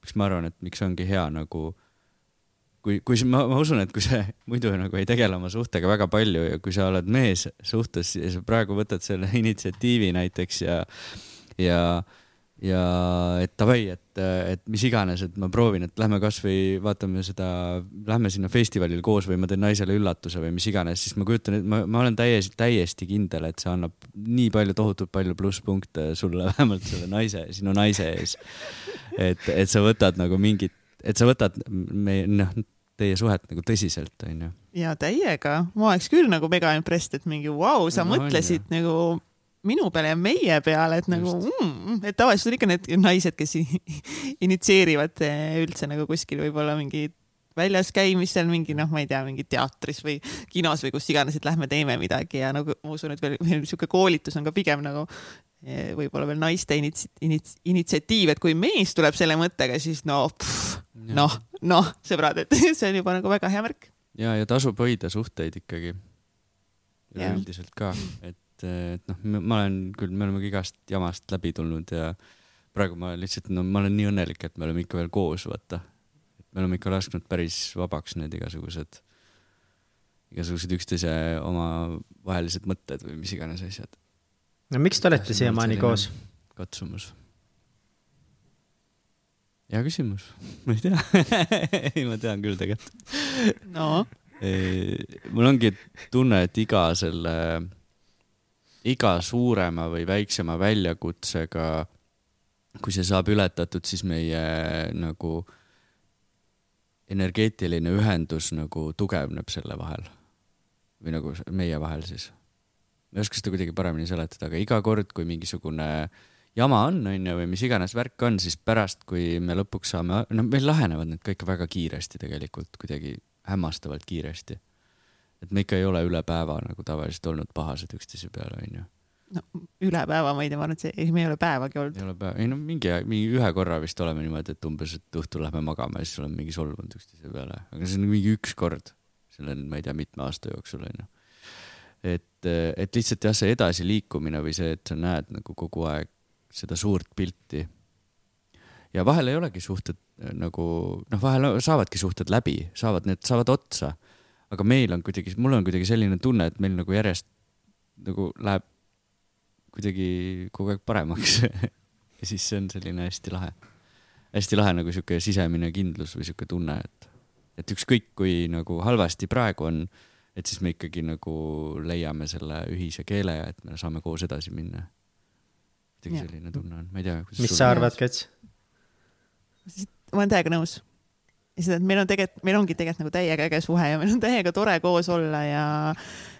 miks ma arvan, et miks ongi hea nagu kui, kui ma, ma usun, et kui sa muidu nagu ei tegele oma suhtega väga palju ja kui sa oled mees suhtes ja sa praegu võtad selle initsiatiivi näiteks ja, ja ja et davai, et, et mis iganes, et ma proovin, et lähme kasvõi vaatame seda, lähme sinna festivalile koos või ma teen naisele üllatuse või mis iganes, siis ma kujutan, et ma, ma olen täiesti, täiesti kindel, et see annab nii palju, tohutult palju plusspunkte sulle, vähemalt selle naise, sinu naise ees. et, et sa võtad nagu mingit, et sa võtad me, noh, teie suhet nagu tõsiselt, onju. ja täiega, ma oleks küll nagu mega impressed, et mingi vau wow,, sa no, mõtlesid on, nagu minu peale ja meie peale, et nagu, mm, et tavaliselt on ikka need naised, kes initsieerivad eh, üldse nagu kuskil võib-olla mingi väljas käimisel mingi noh, ma ei tea, mingi teatris või kinos või kus iganes, et lähme teeme midagi ja nagu ma usun, et veel, veel niisugune koolitus on ka pigem nagu eh, võib-olla veel naiste inits-, inits-, initsiatiiv, et kui mees tuleb selle mõttega, siis no noh, noh, sõbrad, et see on juba nagu väga hea märk. ja, ja tasub hoida suhteid ikkagi. üleüldiselt ka, et et, et noh, ma olen küll, me oleme igast jamast läbi tulnud ja praegu ma lihtsalt, no ma olen nii õnnelik, et me oleme ikka veel koos, vaata. me oleme ikka lasknud päris vabaks need igasugused, igasugused üksteise omavahelised mõtted või mis iganes asjad. no miks te olete siiamaani koos? katsumus. hea küsimus, ma ei tea ei, ma tean küll tegelikult. no mul ongi tunne, et iga selle iga suurema või väiksema väljakutsega, kui see saab ületatud, siis meie nagu energeetiline ühendus nagu tugevneb selle vahel või nagu meie vahel siis. ma ei oska seda kuidagi paremini seletada, aga iga kord, kui mingisugune jama on, onju, või mis iganes värk on, siis pärast, kui me lõpuks saame, no meil lahenevad need kõik väga kiiresti tegelikult, kuidagi hämmastavalt kiiresti et me ikka ei ole üle päeva nagu tavaliselt olnud pahased üksteise peale, onju. no üle päeva ma ei tea, ma arvan, et see, ei, me ei ole päevagi olnud. ei ole päeva, ei no mingi, mingi ühe korra vist oleme niimoodi, et umbes, et õhtul lähme magama ja siis oleme mingi solvunud üksteise peale, aga see on mingi üks kord selle, ma ei tea, mitme aasta jooksul onju. et, et lihtsalt jah, see edasiliikumine või see, et sa näed nagu kogu aeg seda suurt pilti. ja vahel ei olegi suhted nagu noh, vahel saavadki suhted läbi, saavad need, saavad otsa aga meil on kuidagi, mul on kuidagi selline tunne, et meil nagu järjest nagu läheb kuidagi kogu aeg paremaks ja siis see on selline hästi lahe, hästi lahe nagu sihuke sisemine kindlus või sihuke tunne, et, et ükskõik kui nagu halvasti praegu on, et siis me ikkagi nagu leiame selle ühise keele ja et me saame koos edasi minna. kuidagi selline tunne on, ma ei tea. mis sa arvad, Kats? ma olen täiega nõus ja seda, et meil on tegelikult, meil ongi tegelikult nagu täiega äge suhe ja meil on täiega tore koos olla ja,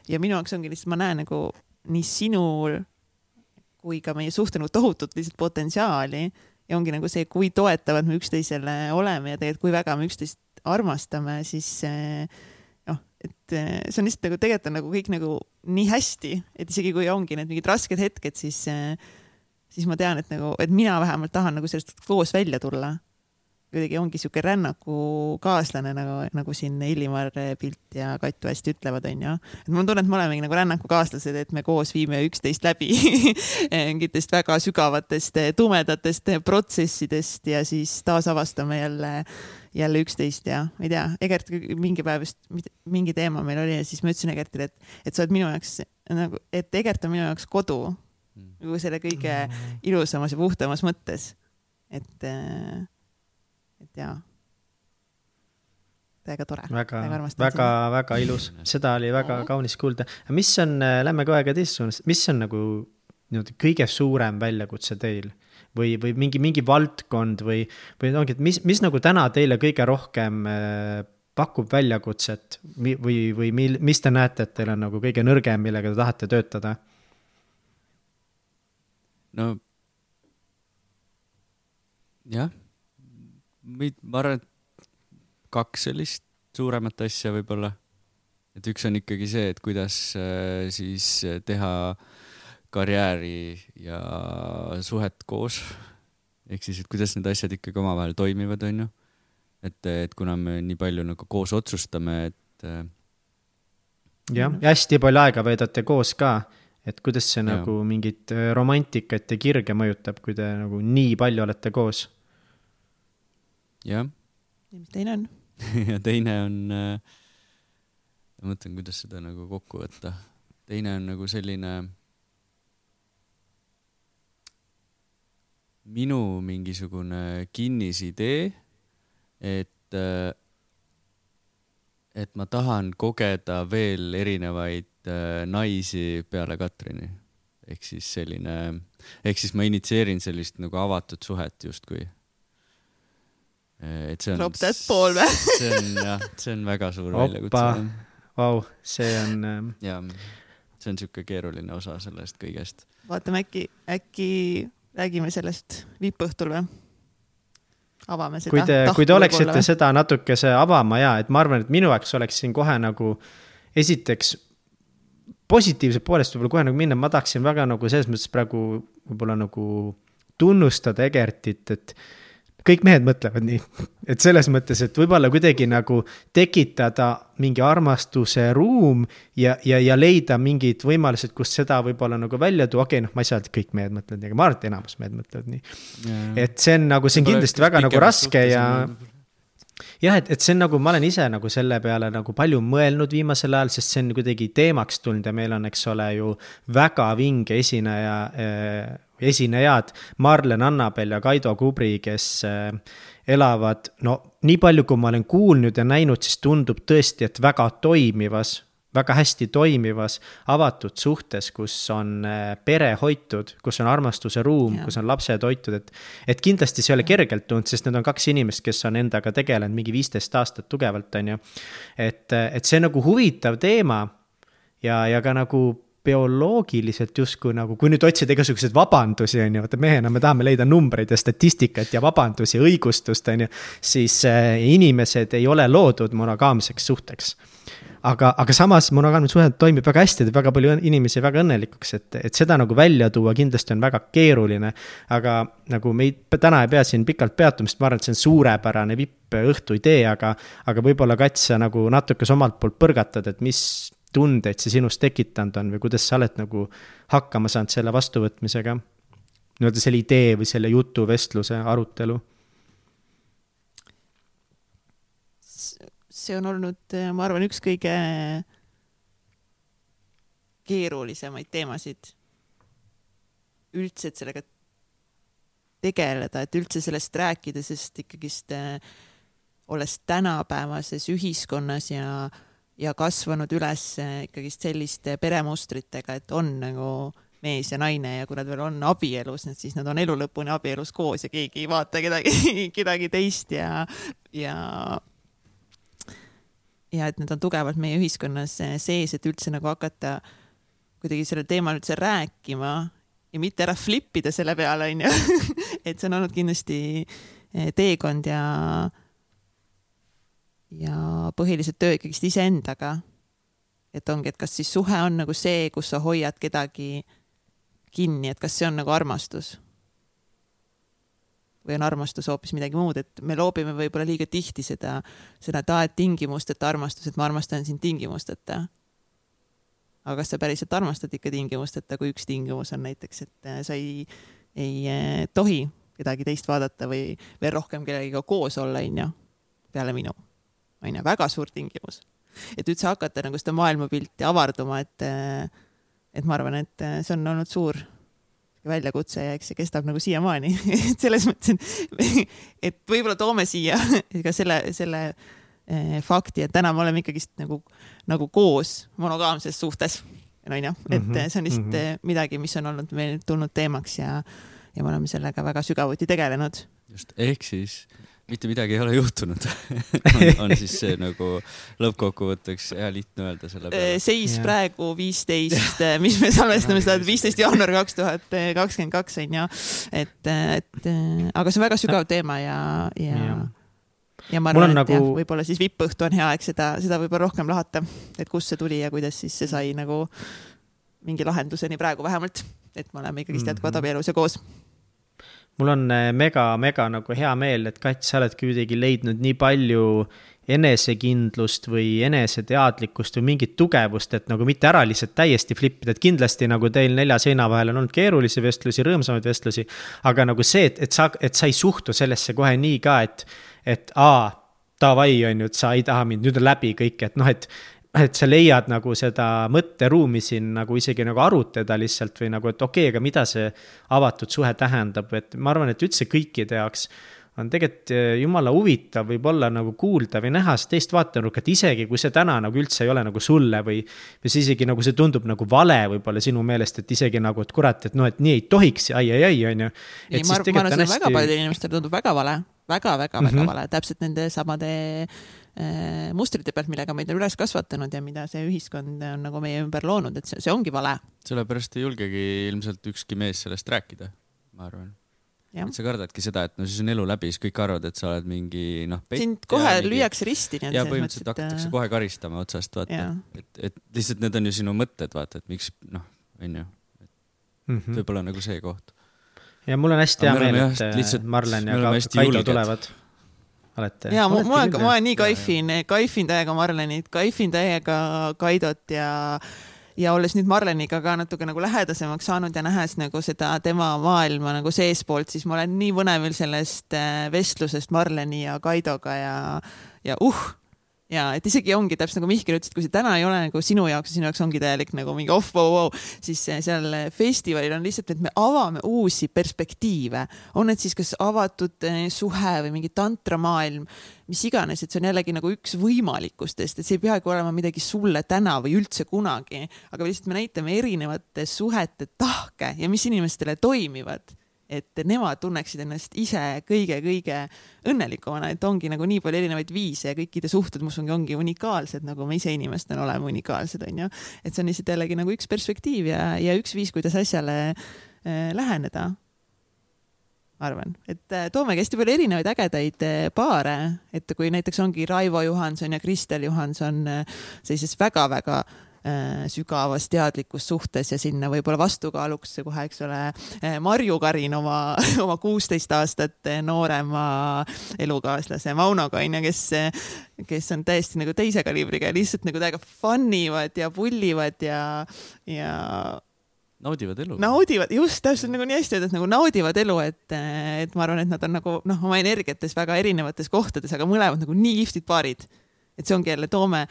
ja minu jaoks ongi lihtsalt, ma näen nagu nii sinul kui ka meie suhte nagu tohutut lihtsalt potentsiaali ja ongi nagu see, kui toetavad me üksteisele oleme ja tegelikult kui väga me üksteist armastame, siis noh, et see on lihtsalt nagu tegelikult on nagu kõik nagu nii hästi, et isegi kui ongi need mingid rasked hetked, siis, siis ma tean, et nagu, et mina vähemalt tahan nagu sellest koos välja tulla kuidagi ongi sihuke rännakukaaslane nagu, nagu siin Illimar Pilt ja Katju hästi ütlevad, onju. et mul on tunne, et me olemegi nagu rännakukaaslased, et me koos viime üksteist läbi mingitest väga sügavatest tumedatest protsessidest ja siis taasavastame jälle, jälle üksteist ja ma ei tea, Egert mingi päev vist mingi teema meil oli ja siis ma ütlesin Egertile, et, et sa oled minu jaoks nagu, et Egert on minu jaoks kodu mm. nagu selle kõige mm. ilusamas ja puhtamas mõttes. et äh, et jaa. täiega tore. väga, väga, väga ilus, seda oli väga kaunis kuulda. mis on, äh, lähme kohe ka teises suunas, mis on nagu niimoodi kõige suurem väljakutse teil? või, või mingi, mingi valdkond või, või ongi, et mis, mis nagu täna teile kõige rohkem äh, pakub väljakutset või, või mil, mis te näete, et teil on nagu kõige nõrgem, millega te tahate töötada? no jah ma arvan, et kaks sellist suuremat asja võib-olla. et üks on ikkagi see, et kuidas äh, siis teha karjääri ja suhet koos. ehk siis, et kuidas need asjad ikkagi omavahel toimivad, onju. et, et kuna me nii palju nagu koos otsustame, et. Äh, jah, ja hästi palju aega veedate koos ka et kuidas see ja. nagu mingit äh, romantikat ja kirge mõjutab, kui te nagu nii palju olete koos jah. ja mis teine on ja teine on äh,, ma mõtlen, kuidas seda nagu kokku võtta. teine on nagu selline minu mingisugune kinnisidee, et äh, et ma tahan kogeda veel erinevaid äh, naisi peale Katrini. ehk siis selline, ehk siis ma initsieerin sellist nagu avatud suhet justkui et see on. Drop that ball või? see on jah, see on väga suur väljakutse. Vau, see on. Ähm, jah, see on sihuke keeruline osa sellest kõigest. vaatame äkki, äkki räägime sellest viipõhtul või? avame seda. kui te, kui te oleksite seda natukese avama ja, et ma arvan, et minu jaoks oleks siin kohe nagu esiteks positiivse poolest võib-olla kohe nagu minna, ma tahaksin väga nagu selles mõttes praegu võib-olla nagu tunnustada Egertit, et kõik mehed mõtlevad nii, et selles mõttes, et võib-olla kuidagi nagu tekitada mingi armastuse ruum ja, ja, ja leida mingid võimalused, kus seda võib-olla nagu välja tuua, okei okay,, noh, ma ei saa öelda, et kõik mehed mõtlevad nii, aga ma arvan, et enamus mehed mõtlevad nii. et see on nagu, see on kindlasti väga nagu raske ja jah, et, et see on nagu, ma olen ise nagu selle peale nagu palju mõelnud viimasel ajal, sest see on kuidagi teemaks tulnud ja meil on, eks ole ju, väga vinge esineja äh, esinejad Marlen Annabel ja Kaido Kubri, kes äh, elavad, no nii palju, kui ma olen kuulnud ja näinud, siis tundub tõesti, et väga toimivas, väga hästi toimivas avatud suhtes, kus on äh, pere hoitud, kus on armastuse ruum, kus on lapsed hoitud, et. et kindlasti see ei ole kergelt tulnud, sest need on kaks inimest, kes on endaga tegelenud mingi viisteist aastat tugevalt, on ju. et, et see on nagu huvitav teema ja, ja ka nagu bioloogiliselt justkui nagu, kui nüüd otsida igasuguseid vabandusi, on ju, vaata mehena me tahame leida numbreid ja statistikat ja vabandusi, õigustust, on ju. siis äh, inimesed ei ole loodud monogaamseks suhteks. aga, aga samas monogaamne suhe toimib väga hästi, teeb väga palju inimesi väga õnnelikuks, et, et seda nagu välja tuua kindlasti on väga keeruline. aga nagu me ei, täna ei pea siin pikalt peatuma, sest ma arvan, et see on suurepärane vippõhtu idee, aga, aga võib-olla Kats, sa nagu natukese omalt poolt põrgatad, et mis tundeid see sinus tekitanud on või kuidas sa oled nagu hakkama saanud selle vastuvõtmisega? nii-öelda selle idee või selle jutu, vestluse, arutelu? see on olnud, ma arvan, üks kõige keerulisemaid teemasid üldse, et sellega tegeleda, et üldse sellest rääkida, sest ikkagist olles tänapäevases ühiskonnas ja äh, ja kasvanud üles ikkagist selliste peremustritega, et on nagu mees ja naine ja kui nad veel on abielus, siis nad on elu lõpuni abielus koos ja keegi ei vaata kedagi, kedagi teist ja, ja ja et need on tugevalt meie ühiskonnas sees, et üldse nagu hakata kuidagi sellel teemal üldse rääkima ja mitte ära flip ida selle peale, onju. et see on olnud kindlasti eh, teekond ja, ja põhiliselt töö ikkagist iseendaga. et ongi, et kas siis suhe on nagu see, kus sa hoiad kedagi kinni, et kas see on nagu armastus või on armastus hoopis midagi muud, et me loobime võib-olla liiga tihti seda, seda, et aa, et tingimusteta armastus, et ma armastan sind tingimusteta. aga kas sa päriselt armastad ikka tingimusteta, kui üks tingimus on näiteks, et äh, sa ei, ei äh, tohi kedagi teist vaadata või veel rohkem kellegiga koos olla, onju, peale minu, onju, väga suur tingimus. et üldse hakata nagu seda maailmapilti avarduma, et, äh, et ma arvan, et see on olnud suur väljakutse ja eks see kestab nagu siiamaani et selles mõttes, et, et võib-olla toome siia ka selle, selle eh, fakti, et täna me oleme ikkagist nagu, nagu koos monogaamses suhtes, onju, et mm -hmm, see on lihtsalt mm -hmm. midagi, mis on olnud meil tulnud teemaks ja, ja me oleme sellega väga sügavuti tegelenud. just, ehk siis mitte midagi ei ole juhtunud. On, on siis see nagu lõppkokkuvõtteks hea lihtne öelda selle peale. seis yeah. praegu viisteist, mis me salvestame seda viisteist jaanuar kaks tuhat kakskümmend kaks on ju, et, et aga see on väga sügav teema ja, ja yeah ja ma arvan, et nagu... jah, võib-olla siis vippõhtu on hea aeg seda, seda võib-olla rohkem lahata, et kust see tuli ja kuidas siis see sai nagu mingi lahenduseni praegu vähemalt, et me oleme ikkagist jätkuvalt mhm. abielus ja koos mul on mega-mega äh, nagu hea meel, et Kats, sa oled kuidagi leidnud nii palju enesekindlust või eneseteadlikkust või mingit tugevust, et nagu mitte ära lihtsalt täiesti flip ida, et kindlasti nagu teil nelja seina vahel on olnud keerulisi vestlusi, rõõmsamaid vestlusi. aga nagu see, et, et sa, et sa ei suhtu sellesse kohe nii ka, et, et aa, davai, on ju, et sa ei taha mind, nüüd on läbi kõik, et noh, et et sa leiad nagu seda mõtteruumi siin nagu isegi nagu arutleda lihtsalt või nagu, et okei okay,, aga mida see avatud suhe tähendab, et ma arvan, et üldse kõikide jaoks on tegelikult eh, jumala huvitav võib-olla nagu kuulda või näha seda teist vaatenurka, et isegi kui see täna nagu üldse ei ole nagu sulle või, või see isegi nagu see tundub nagu vale võib-olla sinu meelest, et isegi nagu, et kurat, et noh, et nii ei tohiks ja ai, ai, ai, on ju. ei, ma arvan, et see hästi... väga paljudele inimestele tundub väga vale väga, väga, väga mm -hmm. vale, täpselt nende samade mustrite pealt, millega meid on üles kasvatanud ja mida see ühiskond on nagu meie ümber loonud, et see, see ongi vale. sellepärast ei julgegi ilmselt ükski mees sellest rääkida, ma arvan. et sa kardadki seda, et no siis on elu läbi, siis kõik arvavad, et sa oled mingi noh. sind kohe mingi... lüüakse risti. ja põhimõtteliselt et... hakatakse äh, kohe karistama otsast, vaata. et, et lihtsalt need on ju sinu mõtted, vaata, et miks noh, onju. Mhm. võib-olla nagu see koht. ja mul on hästi hea meel, et Marlen ja Kaido tulevad olete? ja ma, ma, ma nii kaifin, kaifin täiega Marlenit, kaifin täiega Kaidot ja ja olles nüüd Marleniga ka natuke nagu lähedasemaks saanud ja nähes nagu seda tema maailma nagu seestpoolt, siis ma olen nii põnevil sellest äh, vestlusest Marleni ja Kaidoga ja, ja uh ja et isegi ongi täpselt nagu Mihkel ütles, et kui see täna ei ole nagu sinu jaoks ja sinu jaoks ongi täielik nagu mingi off, wow, wow, siis seal festivalil on lihtsalt, et me avame uusi perspektiive, on need siis kas avatud eh, suhe või mingi tantramaailm, mis iganes, et see on jällegi nagu üks võimalikustest, et see ei peagi olema midagi sulle täna või üldse kunagi, aga lihtsalt me näitame erinevate suhete tahke ja mis inimestele toimivad et nemad tunneksid ennast ise kõige-kõige õnnelikumana, et ongi nagu nii palju erinevaid viise ja kõikide suhted, ongi unikaalsed, nagu me ise inimestena oleme unikaalsed, onju. et see on lihtsalt jällegi nagu üks perspektiiv ja, ja üks viis, kuidas asjale äh, läheneda. arvan, et äh, toomegi hästi palju erinevaid ägedaid äh, paare, et kui näiteks ongi Raivo Johanson ja Kristel Johanson äh, sellises väga-väga sügavas teadlikus suhtes ja sinna võib-olla vastukaaluks kohe, eks ole, äh, Marju Karin oma, oma kuusteist aastat noorema elukaaslase Maunoga onju, kes, kes on täiesti nagu teise kaliibriga ja lihtsalt nagu täiega fun ivad ja pullivad ja, ja naudivad elu. naudivad, just täpselt nagu nii hästi öeldud, nagu naudivad elu, et, et ma arvan, et nad on nagu noh, oma energiates väga erinevates kohtades, aga mõlemad nagu nii kihvtid paarid. et see ongi jälle, toome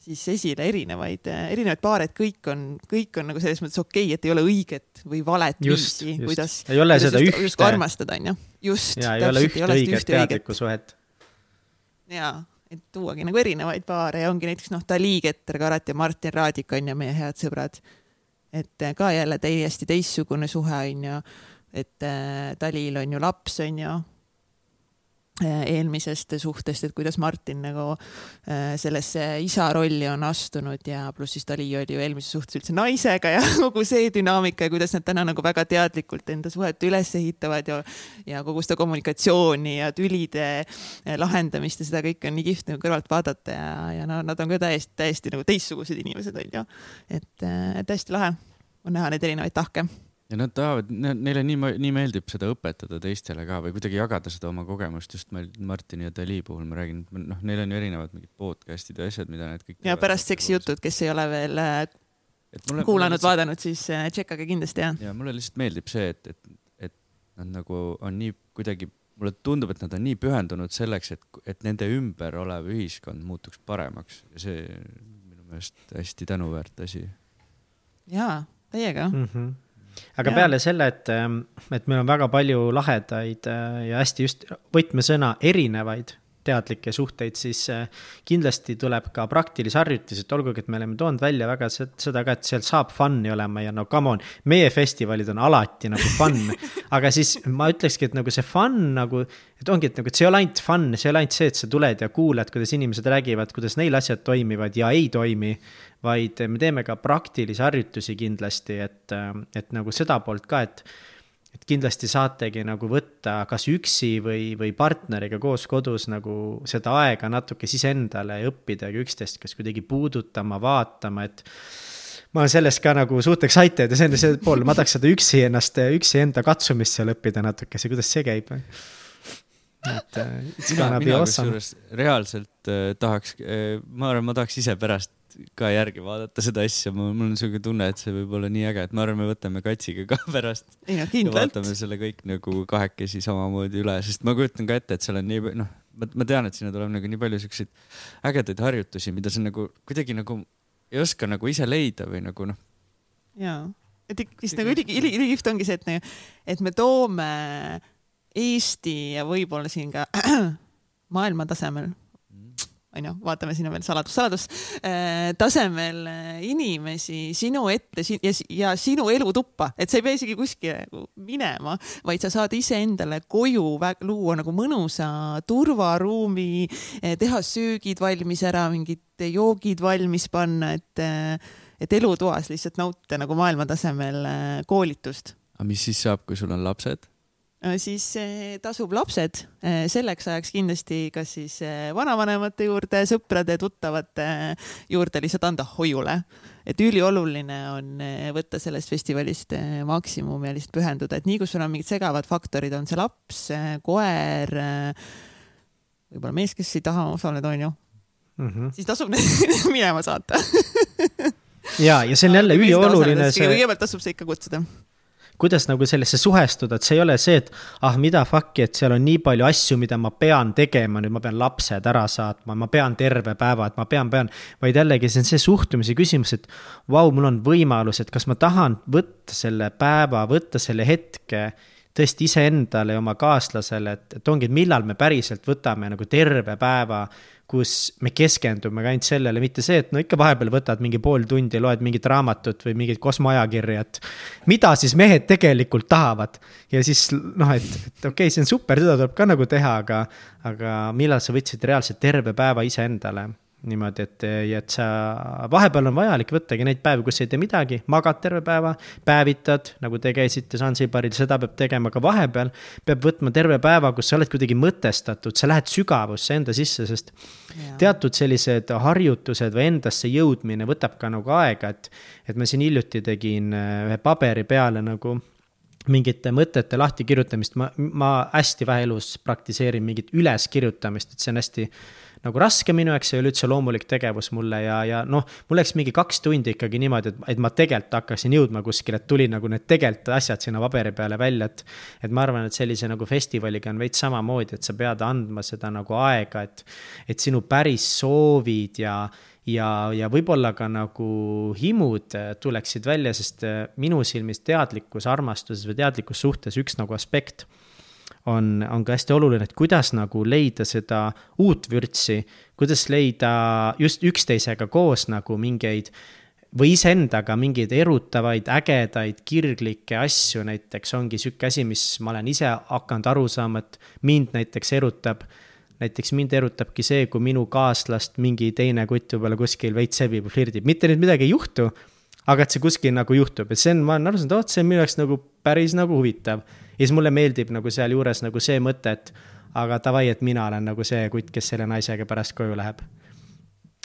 siis esile erinevaid, erinevaid paare, et kõik on, kõik on nagu selles mõttes okei okay,, et ei ole õiget või valet just, viisi, kuidas. ei ole seda ühte. just armastada, onju. just. ja ei ole ühte õiget teadlikku suhet. ja, et tuuagi nagu erinevaid paare ja ongi näiteks noh, Dali Keter, Karat ja Martin Raadik on ju meie head sõbrad. et äh, ka jälle täiesti teistsugune suhe on ju, et äh, Talil on ju laps, on ju eelmisest suhtest, et kuidas Martin nagu äh, sellesse isa rolli on astunud ja pluss siis Dali oli ju eelmises suhtes üldse naisega ja kogu see dünaamika ja kuidas nad täna nagu väga teadlikult enda suhet üles ehitavad ja, ja kogu seda kommunikatsiooni ja tülide äh, lahendamist ja seda kõike on nii kihvt nagu kõrvalt vaadata ja, ja no nad on ka täiesti, täiesti nagu teistsugused inimesed on ju. et, et hästi lahe on näha neid erinevaid tahke ja nad tahavad, neile nii, nii meeldib seda õpetada teistele ka või kuidagi jagada seda oma kogemust, just meil Martini ja Dali puhul ma räägin, noh, neil on ju erinevad mingid podcast'id ja asjad, mida nad kõik. ja pärast seksijutud, kes ei ole veel äh, mulle, kuulanud, lihtsalt... vaadanud, siis äh, tšekkage kindlasti ja. ja mulle lihtsalt meeldib see, et, et, et nad nagu on nii kuidagi, mulle tundub, et nad on nii pühendunud selleks, et, et nende ümber olev ühiskond muutuks paremaks ja see minu meelest hästi tänuväärt asi. jaa, täiega mm. -hmm aga ja. peale selle, et, ähm, et meil on väga palju lahedaid äh, ja hästi just võtmesõna erinevaid teadlikke suhteid, siis äh, kindlasti tuleb ka praktilisi harjutusi, et olgugi, et me oleme toonud välja väga seda ka, et seal saab fun'i olema ja no come on, meie festivalid on alati nagu fun. aga siis ma ütlekski, et nagu see fun nagu, et ongi, et nagu, et see ei ole ainult fun, see ei ole ainult see, et sa tuled ja kuulad, kuidas inimesed räägivad, kuidas neil asjad toimivad ja ei toimi vaid me teeme ka praktilisi harjutusi kindlasti, et, et nagu seda poolt ka, et et kindlasti saategi nagu võtta kas üksi või, või partneriga koos kodus nagu seda aega natuke siis endale ja õppidagi üksteist kas kuidagi puudutama, vaatama, et ma olen sellest ka nagu suht excited ja see on see pool, ma tahaks seda üksi ennast, üksi enda katsumist seal õppida natukese, kuidas see käib? et it's gonna be awesome. reaalselt äh, tahaks äh,, ma arvan, ma tahaks ise pärast ka järgi vaadata seda asja, mul on siuke tunne, et see võib olla nii äge, et ma arvan, me võtame Katsiga ka pärast. ja, ja vaatame selle kõik nagu kahekesi samamoodi üle, sest ma kujutan ka ette, et seal on nii, noh, ma, tean, et sinna tuleb nagu nii palju siukseid ägedaid harjutusi, mida sa nagu kuidagi nagu ei oska nagu ise leida või nagu noh. jaa, et vist nagu üli, üli, ülikihvt ongi see, et, nagu, et me toome Eesti ja võib-olla siin ka maailma tasemel onju, vaatame, siin on veel saladus, saladus äh,, tasemel äh, inimesi sinu ette si ja, ja sinu elutuppa, et sa ei pea isegi kuskile minema, vaid sa saad iseendale koju luua nagu mõnusa turvaruumi eh,, teha söögid valmis ära, mingid joogid valmis panna, et, äh, et elutoas lihtsalt nautida nagu maailmatasemel äh, koolitust. aga mis siis saab, kui sul on lapsed? Äh, siis äh, tasub lapsed äh, selleks ajaks kindlasti kas siis vanavanemate juurde, sõprade, tuttavate juurde lihtsalt anda hoiule. et ülioluline on võtta sellest festivalist maksimum ja lihtsalt pühenduda, et nii kui sul on mingid segavad faktorid, on see laps, koer, võib-olla mees, kes ei taha osaleda, onju mm, -hmm. siis tasub need minema saata ja, ja see on jälle ülioluline kõigepealt tasub see ikka kutsuda kuidas nagu sellesse suhestuda, et see ei ole see, et ah, mida fuck'i, et seal on nii palju asju, mida ma pean tegema, nüüd ma pean lapsed ära saatma, ma pean terve päeva, et ma pean, pean. vaid jällegi, see on see suhtumise küsimus, et vau mul on võimalus, et kas ma tahan võtta selle päeva, võtta selle hetke tõesti iseendale ja oma kaaslasele, et, et ongi, et millal me päriselt võtame nagu terve päeva kus me keskendume ainult sellele, mitte see, et no ikka vahepeal võtad mingi pool tundi, loed mingit raamatut või mingit kosmoajakirja, et mida siis mehed tegelikult tahavad. ja siis noh, et, et okei okay,, see on super, seda tuleb ka nagu teha, aga, aga millal sa võtsid reaalselt terve päeva iseendale niimoodi, et, et sa, vahepeal on vajalik võttagi neid päevi, kus ei tee midagi, magad terve päeva, päevitad, nagu te käisite Zanzibaril, seda peab tegema, aga vahepeal peab võtma terve päeva, kus sa oled kuidagi mõtestatud, sa lähed sügavusse enda sisse, sest ja. teatud sellised harjutused või endasse jõudmine võtab ka nagu aega, et, et ma siin hiljuti tegin äh, ühe paberi peale nagu mingite mõtete lahtikirjutamist, ma, ma hästi vähe elus praktiseerin mingit üleskirjutamist, et see on hästi nagu raske minu jaoks, see ei ole üldse loomulik tegevus mulle ja, ja noh, mul läks mingi kaks tundi ikkagi niimoodi, et, et ma tegelikult hakkasin jõudma kuskile, et tuli nagu need tegelikult asjad sinna paberi peale välja, et. et ma arvan, et sellise nagu festivaliga on veits samamoodi, et sa pead andma seda nagu aega, et, et sinu päris soovid ja ja, ja võib-olla ka nagu himud tuleksid välja, sest minu silmis teadlikkus armastuses või teadlikus suhtes üks nagu aspekt on, on ka hästi oluline, et kuidas nagu leida seda uut vürtsi, kuidas leida just üksteisega koos nagu mingeid või iseendaga mingeid erutavaid, ägedaid, kirglikke asju, näiteks ongi sihuke asi, mis ma olen ise hakanud aru saama, et mind näiteks erutab. näiteks mind erutabki see, kui minu kaaslast mingi teine kutt võib-olla kuskil veits sebib flirdib, mitte nüüd midagi ei juhtu. aga et see kuskil nagu juhtub, et see on, ma olen aru saanud, vot see on minu jaoks nagu päris nagu huvitav. Ja siis mulle meeldib nagu sealjuures nagu see mõte, et aga davai, et mina olen nagu see kutt, kes selle naisega pärast koju läheb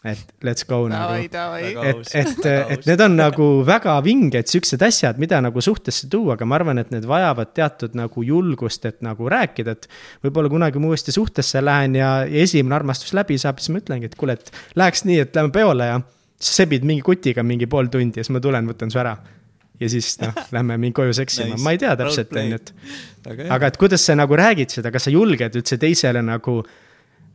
et let's go Davai, nagu. davai. et, et, et need on nagu väga vinged siuksed asjad, mida nagu suhtesse tuua, aga ma arvan, et need vajavad teatud nagu julgust, et nagu rääkida, et. võib-olla kunagi ma uuesti suhtesse lähen ja, ja esimene armastus läbi saab, siis ma ütlengi, et kuule, et läheks nii, et lähme peole ja. sa sebid mingi kutiga mingi pool tundi ja siis ma tulen, võtan su ära. Ja siis noh, lähme mingi koju seksima nice., ma ei tea täpselt, on ju, et. aga et kuidas sa nagu räägid seda, kas sa julged üldse teisele nagu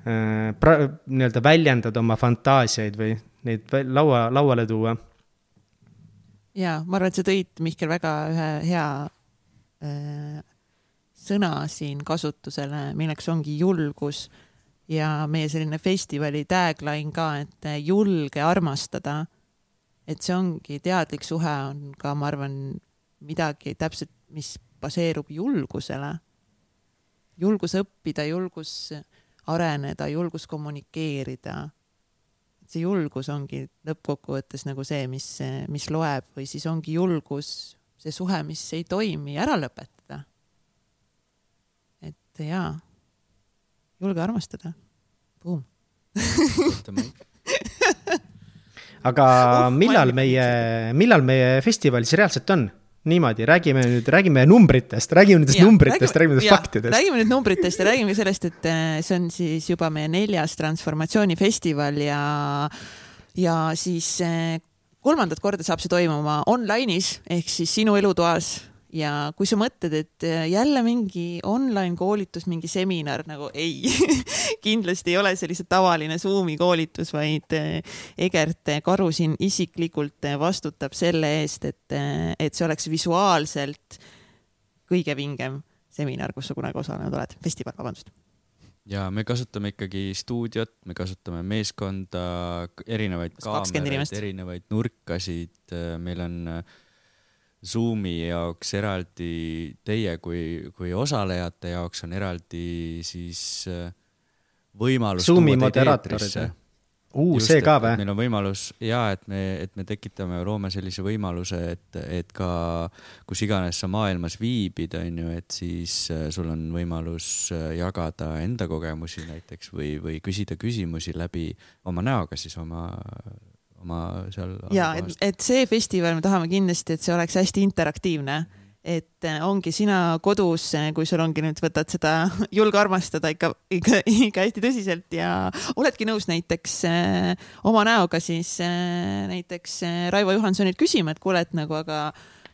Äh, pra-, nii-öelda väljendad oma fantaasiaid või neid laua, lauale tuua? ja ma arvan, et sa tõid, Mihkel, väga ühe hea äh, sõna siin kasutusele, milleks ongi julgus ja meie selline festivali tagline ka, et julge armastada. Et see ongi teadlik suhe on ka, ma arvan, midagi täpselt, mis baseerub julgusele. julgus õppida, julgus areneda, julgus kommunikeerida. see julgus ongi lõppkokkuvõttes nagu see, mis, mis loeb või siis ongi julgus see suhe, mis ei toimi, ära lõpetada. et jaa, julge armastada. Boom. aga millal meie, millal meie festival siis reaalselt on? niimoodi, räägime nüüd, räägime numbritest, räägime nendest numbritest, räägime nendest faktidest. räägime nüüd numbritest ja räägime sellest, et äh, see on siis juba meie neljas transformatsioonifestival ja, ja siis äh, kolmandat korda saab see toimuma online'is ehk siis sinu elutoas ja kui sa mõtled, et äh, jälle mingi online koolitus, mingi seminar nagu ei kindlasti ei ole see lihtsalt tavaline Zoomi koolitus, vaid äh, Egert Karu siin isiklikult äh, vastutab selle eest, et, et see oleks visuaalselt kõige vingem seminar, kus sa kunagi osalenud oled, festival, vabandust. Ja me kasutame ikkagi stuudiot, me kasutame meeskonda, erinevaid kaameraid, erinevaid nurkasid, meil on äh, Zoomi jaoks eraldi, teie kui, kui osalejate jaoks on eraldi siis äh, võimalus. Zoomi moderaatorid või? uu, see ka või? meil on võimalus ja et me, et me tekitame, loome sellise võimaluse, et, et ka kus iganes sa maailmas viibid, on ju, et siis äh, sul on võimalus äh, jagada enda kogemusi näiteks või, või küsida küsimusi läbi oma näoga siis oma oma seal. ja et, et see festival, me tahame kindlasti, et see oleks hästi interaktiivne et äh, ongi sina kodus, äh, kui sul ongi nüüd, võtad seda julge armastada ikka, ikka, ikka hästi tõsiselt ja oledki nõus näiteks äh, oma näoga siis näiteks Raivo Johansonilt küsima, et kuule, et nagu, aga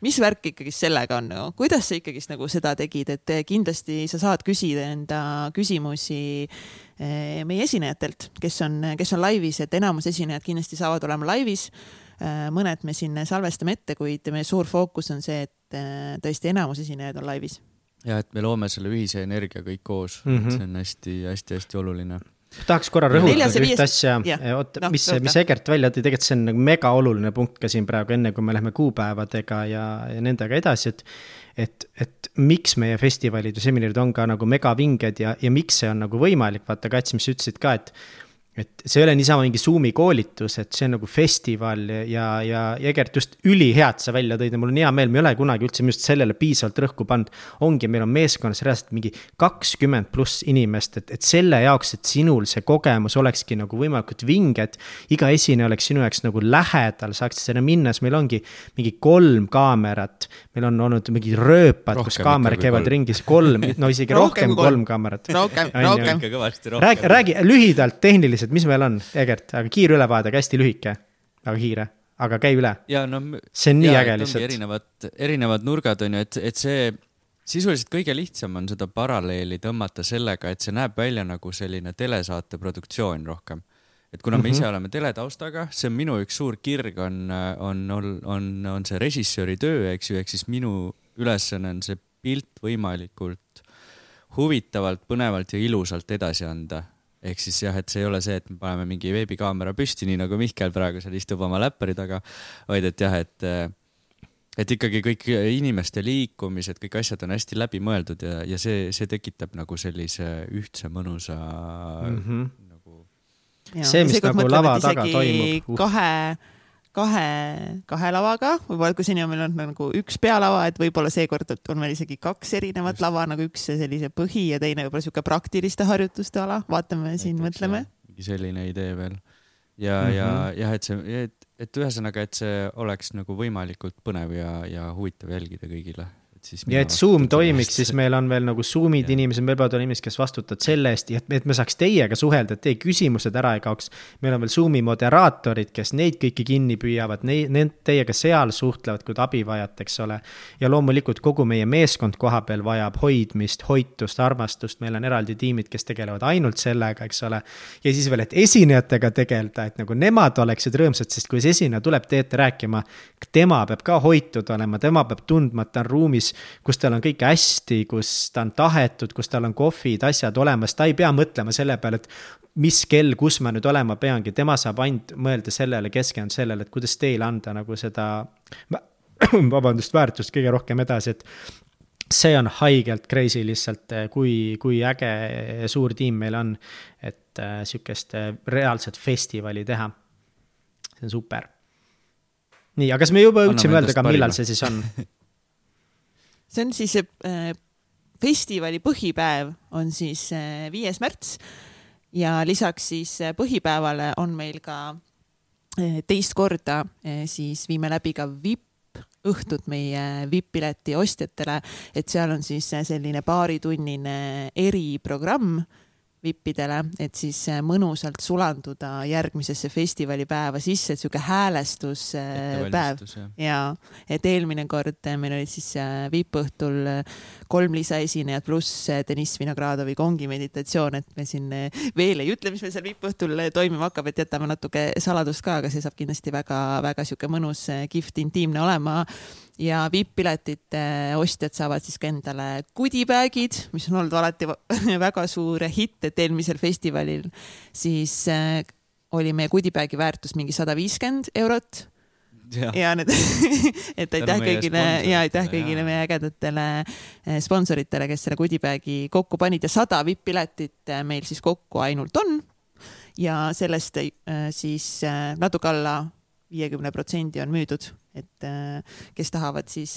mis värk ikkagi sellega on nagu, kuidas sa ikkagist nagu seda tegid, et kindlasti sa saad küsida enda küsimusi eh, meie esinejatelt, kes on, kes on laivis, et enamus esinejad kindlasti saavad olema laivis. Eh, mõned me siin salvestame ette, kuid meie suur fookus on see, et eh, tõesti enamus esinejaid on laivis. ja et me loome selle ühise energia kõik koos mm, -hmm. see on hästi-hästi-hästi oluline tahaks korra rõhutada ühte asja, oota no,, mis, mis Egert välja tõi, tegelikult see on nagu mega oluline punkt ka siin praegu, enne kui me läheme kuupäevadega ja, ja nendega edasi, et. et, et miks meie festivalid ja seminarid on ka nagu megavinged ja, ja miks see on nagu võimalik, vaata Kats, mis sa ütlesid ka, et et see ei ole niisama mingi Zoom'i koolitus, et see on nagu festival ja, ja Egert just ülihead sa välja tõid ja mul on hea meel, me ei ole kunagi üldse just sellele piisavalt rõhku pannud. ongi, meil on meeskonnas reaalselt mingi kakskümmend pluss inimest, et, et selle jaoks, et sinul see kogemus olekski nagu võimalikult vinge, et iga esineja oleks sinu jaoks nagu lähedal, saaksid sinna minna, siis meil ongi mingi kolm kaamerat. meil on olnud mingi rööpad, kus kaamerad käivad ringis, kolm, no isegi rohkem, rohkem kui kolm kaamerat. rohkem, rohkem. räägi, räägi lühidalt, tehniliselt et mis meil on, Egert, aga kiire ülevaade, hästi lühike, aga kiire, aga käi üle. No, see on nii ja, äge lihtsalt. erinevad, erinevad nurgad on ju, et, et see sisuliselt kõige lihtsam on seda paralleeli tõmmata sellega, et see näeb välja nagu selline telesaate produktsioon rohkem. et kuna me mm -hmm. ise oleme teletaustaga, see on minu üks suur kirg on, on, on, on, on see režissööri töö, eks ju, ehk siis minu ülesanne on see pilt võimalikult huvitavalt, põnevalt ja ilusalt edasi anda ehk siis jah, et see ei ole see, et me paneme mingi veebikaamera püsti, nii nagu Mihkel praegu seal istub oma läppari taga, vaid et jah, et et ikkagi kõik inimeste liikumised, kõik asjad on hästi läbimõeldud ja, ja see, see tekitab nagu sellise ühtse mõnusa mm -hmm. nagu. see, mis nagu lava taga toimub uh.. kahe kahe, kahe lavaga, võib-olla kui seni on meil olnud nagu üks pealava, et võib-olla seekord on meil isegi kaks erinevat Just. lava, nagu üks sellise põhi ja teine võib-olla sihuke praktiliste harjutuste ala, vaatame siin, mõtleme. mingi selline idee veel. ja mm, -hmm. ja mhm. jah, et see, et, et ühesõnaga, et see oleks nagu võimalikult põnev ja, ja huvitav jälgida kõigile ja et Zoom toimiks, siis meil on veel nagu Zoom'id inimesed, meil peavad olema inimesed, kes vastutavad selle eest ja et, et me saaks teiega suhelda, et teie küsimused ära ei kaoks. meil on veel Zoom'i moderaatorid, kes neid kõiki kinni püüavad, neid, need teiega seal suhtlevad, kui te abi vajate, eks ole. ja loomulikult kogu meie meeskond koha peal vajab hoidmist, hoitust, armastust, meil on eraldi tiimid, kes tegelevad ainult sellega, eks ole. ja siis veel, et esinejatega tegeleda, et nagu nemad oleksid rõõmsad, sest kui see esineja tuleb teete rääkima, tema peab ka hoitud olema, tema peab tundma, et ta on ruumis kus tal on kõik hästi, kus ta on tahetud, kus tal on kohvid, asjad olemas, ta ei pea mõtlema selle peale, et mis kell, kus ma nüüd olema peangi, tema saab ainult mõelda sellele, keskenduda sellele, et kuidas teile anda nagu seda, vabandust, väärtust kõige rohkem edasi, et see on haigelt crazy lihtsalt, kui, kui äge suur tiim meil on, et äh, sihukest äh, reaalset festivali teha. see on super. nii, aga kas me juba jõudsime öelda ka, millal see siis on see on siis äh, festivali põhipäev on siis äh, viies märts. Ja lisaks siis äh, põhipäevale on meil ka teist korda siis viime läbi ka VIP õhtut meie VIP-pileti ostjatele, et seal on siis selline paaritunnine eriprogramm vippidele, et siis äh, mõnusalt sulanduda järgmisesse festivalipäeva sisse, et sihuke häälestuspäev. Äh, ja et eelmine kord äh, meil olid siis vippõhtul kolm lisaesinejat pluss Deniss Vinogradovi kongi meditatsioon, et me siin veel ei ütle, mis meil seal vippõhtul toimuma hakkab, et jätame natuke saladust ka, aga see saab kindlasti väga-väga sihuke mõnus, kihvt, intiimne olema. Ja VIP-piletite ostjad saavad siis ka endale goodiebag'id, mis on olnud alati väga suur hitt, et eelmisel festivalil siis oli meie goodiebag'i väärtus mingi sada viiskümmend eurot ja, ja need et aitäh kõigile ja aitäh kõigile meie ägedatele äh, sponsoritele, kes selle goodiebag'i kokku panid ja sada VIP-piletit äh, meil siis kokku ainult on. ja sellest siis natuke alla viiekümne protsendi on müüdud et kes tahavad siis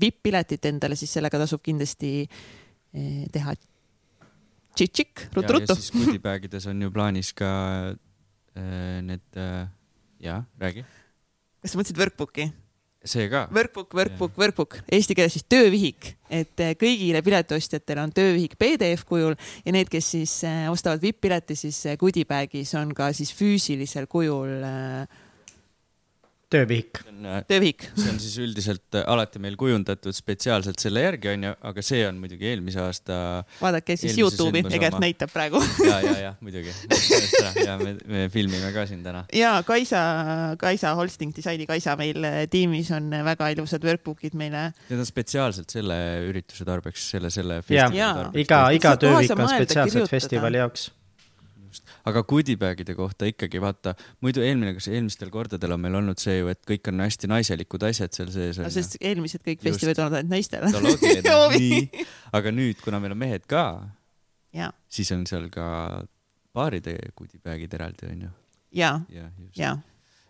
vipp-piletit endale, siis sellega tasub kindlasti teha tšitšik, ruttu-ruttu. siis goodiebagides on ju plaanis ka need, jaa, räägi. Kas sa mõtlesid workbook'i? see ka. Workbook, workbook, workbook, eesti keeles siis töövihik, et kõigile piletiostjatele on töövihik PDF kujul ja need, kes siis ostavad vipp-pileti, siis goodiebag'is on ka siis füüsilisel kujul äh, töövihik. Äh, töövihik. see on siis üldiselt äh, alati meil kujundatud spetsiaalselt selle järgi, onju, aga see on muidugi eelmise aasta. vaadake siis Youtube'i, Egert näitab praegu ja, ja, ja muidugi. ja me, me filmime ka siin täna. ja Kaisa, Kaisa Holsting disaini Kaisa meil äh, tiimis on väga ilusad workbook'id meile. Need on spetsiaalselt selle ürituse tarbeks, selle, selle festivali tarbeks. iga, iga töövihik on spetsiaalselt festivali jaoks aga goodiebag'ide kohta ikkagi vaata, muidu eelmine, kas eelmistel kordadel on meil olnud see ju, et kõik on hästi naiselikud asjad seal sees. sest eelmised kõik festivalid on olnud ainult naistele no aga nüüd, kuna meil on mehed ka, siis on seal ka paaride goodiebag'id eraldi onju. ja, ja, ja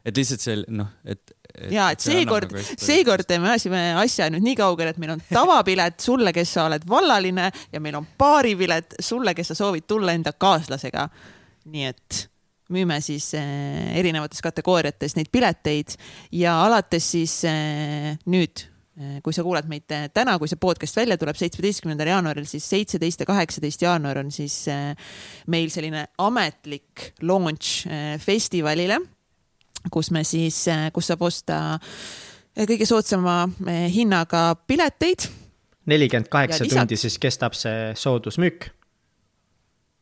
et lihtsalt see noh, et, et. ja, et seekord, nagu seekord me ajasime asja nüüd nii kaugele, et meil on tavapilet sulle, kes sa oled vallaline ja meil on paaripilet sulle, kes sa soovid tulla enda kaaslasega. Nii et müüme siis äh, erinevates kategooriates neid pileteid ja alates siis äh, nüüd äh, kui sa kuulad meid täna, kui see podcast välja tuleb, seitsmeteistkümnendal jaanuaril, siis seitseteist ja kaheksateist jaanuar on siis meil selline ametlik launch festivalile kus me siis, kus saab osta kõige soodsama hinnaga pileteid. nelikümmend kaheksa tundi siis kestab see soodusmüük.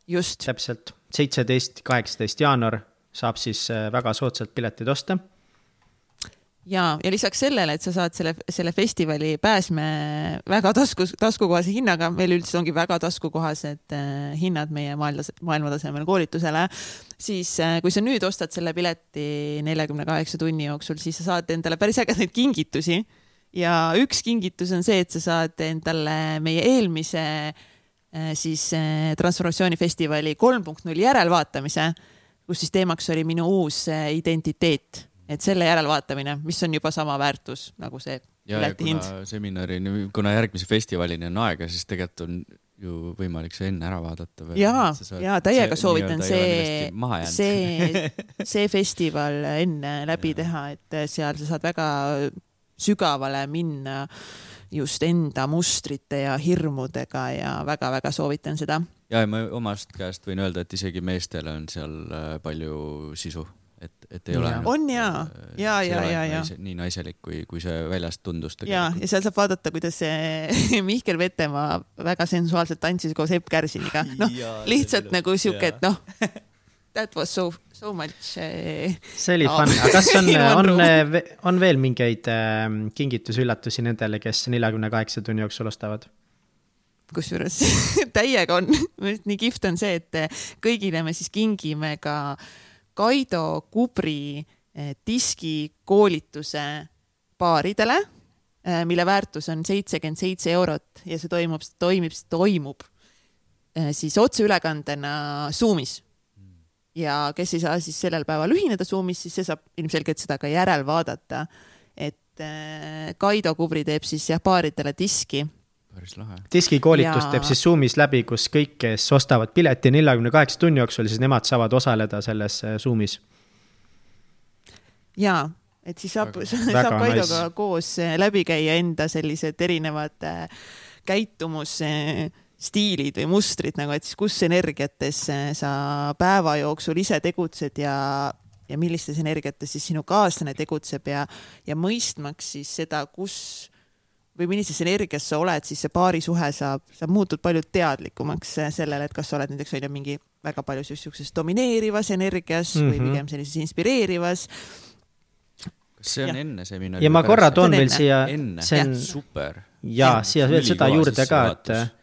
just. täpselt, seitseteist, kaheksateist jaanuar saab siis eh, väga soodsalt pileteid osta. ja, ja lisaks sellele, et sa saad selle, selle festivali pääsme väga tasku, taskukohase hinnaga, meil üldiselt ongi väga taskukohased äh, hinnad meie maailma, maailmatasemel koolitusele, siis äh, kui sa nüüd ostad selle pileti neljakümne kaheksa tunni jooksul, siis sa saad endale päris ägedaid kingitusi. ja üks kingitus on see, et sa saad endale meie eelmise äh, siis äh, transformatsioonifestivali kolm punkt null järelvaatamise, kus siis teemaks oli minu uus äh, identiteet et selle järelvaatamine, mis on juba sama väärtus nagu see piletihind. seminarini, kuna järgmise festivalini on aega, siis tegelikult on ju võimalik see enne ära vaadata. ja, ja täiega soovitan see, see, see festival enne läbi ja. teha, et seal sa saad väga sügavale minna just enda mustrite ja hirmudega ja väga-väga soovitan seda. ja, ja ma omast käest võin öelda, et isegi meestele on seal äh, palju sisu et, et ei ole. on ja, ja, ja, ja, ja. nii naiselik, kui, kui see väljast tundus. ja, ja seal saab vaadata, kuidas see Mihkel Vetemaa väga sensuaalselt tantsis koos Epp Kärsiniga, noh lihtsalt nagu sihuke, et noh, that was so, so much eh.... see oli fun, aga kas on on, on veel mingeid äh, kingitusi-üllatusi nendele, kes neljakümne kaheksa tunni jooksul ostavad? kusjuures täiega on, nii kihvt on see, et kõigile me siis kingime ka Kaido Kubri eh, diskikoolituse paaridele, eh, mille väärtus on seitsekümmend seitse eurot ja see toimub, toimib, toimub eh, siis otseülekandena Zoomis. Ja kes ei saa siis sellel päeval ühineda Zoomis, siis see saab ilmselgelt seda ka järelvaadata. et Kaido Kubri teeb siis jah paaridele diski päris lahe. diskikoolitus ja... teeb siis Zoomis läbi, kus kõik, kes ostavad pileti neljakümne kaheksa tunni jooksul, siis nemad saavad osaleda selles äh, Zoomis. ja, et siis saab, saab Kaidoga nice. koos äh, läbi käia enda sellised erinevad äh, käitumusstiilid või mustrid nagu, et siis kus energiates sa päeva jooksul ise tegutsed ja, ja millistes energiates siis sinu kaaslane tegutseb ja, ja mõistmaks siis seda, kus või millises energias sa oled, siis see paarisuhe saab, sa muutud palju teadlikumaks sellele, et kas sa oled näiteks on ju mingi väga palju siukses domineerivas energias mm -hmm. või mhm. pigem sellises inspireerivas. kas see on ja. enne seminari? ja ma korra toon veel siia, see on super. ja siia veel seda juurde ka, et.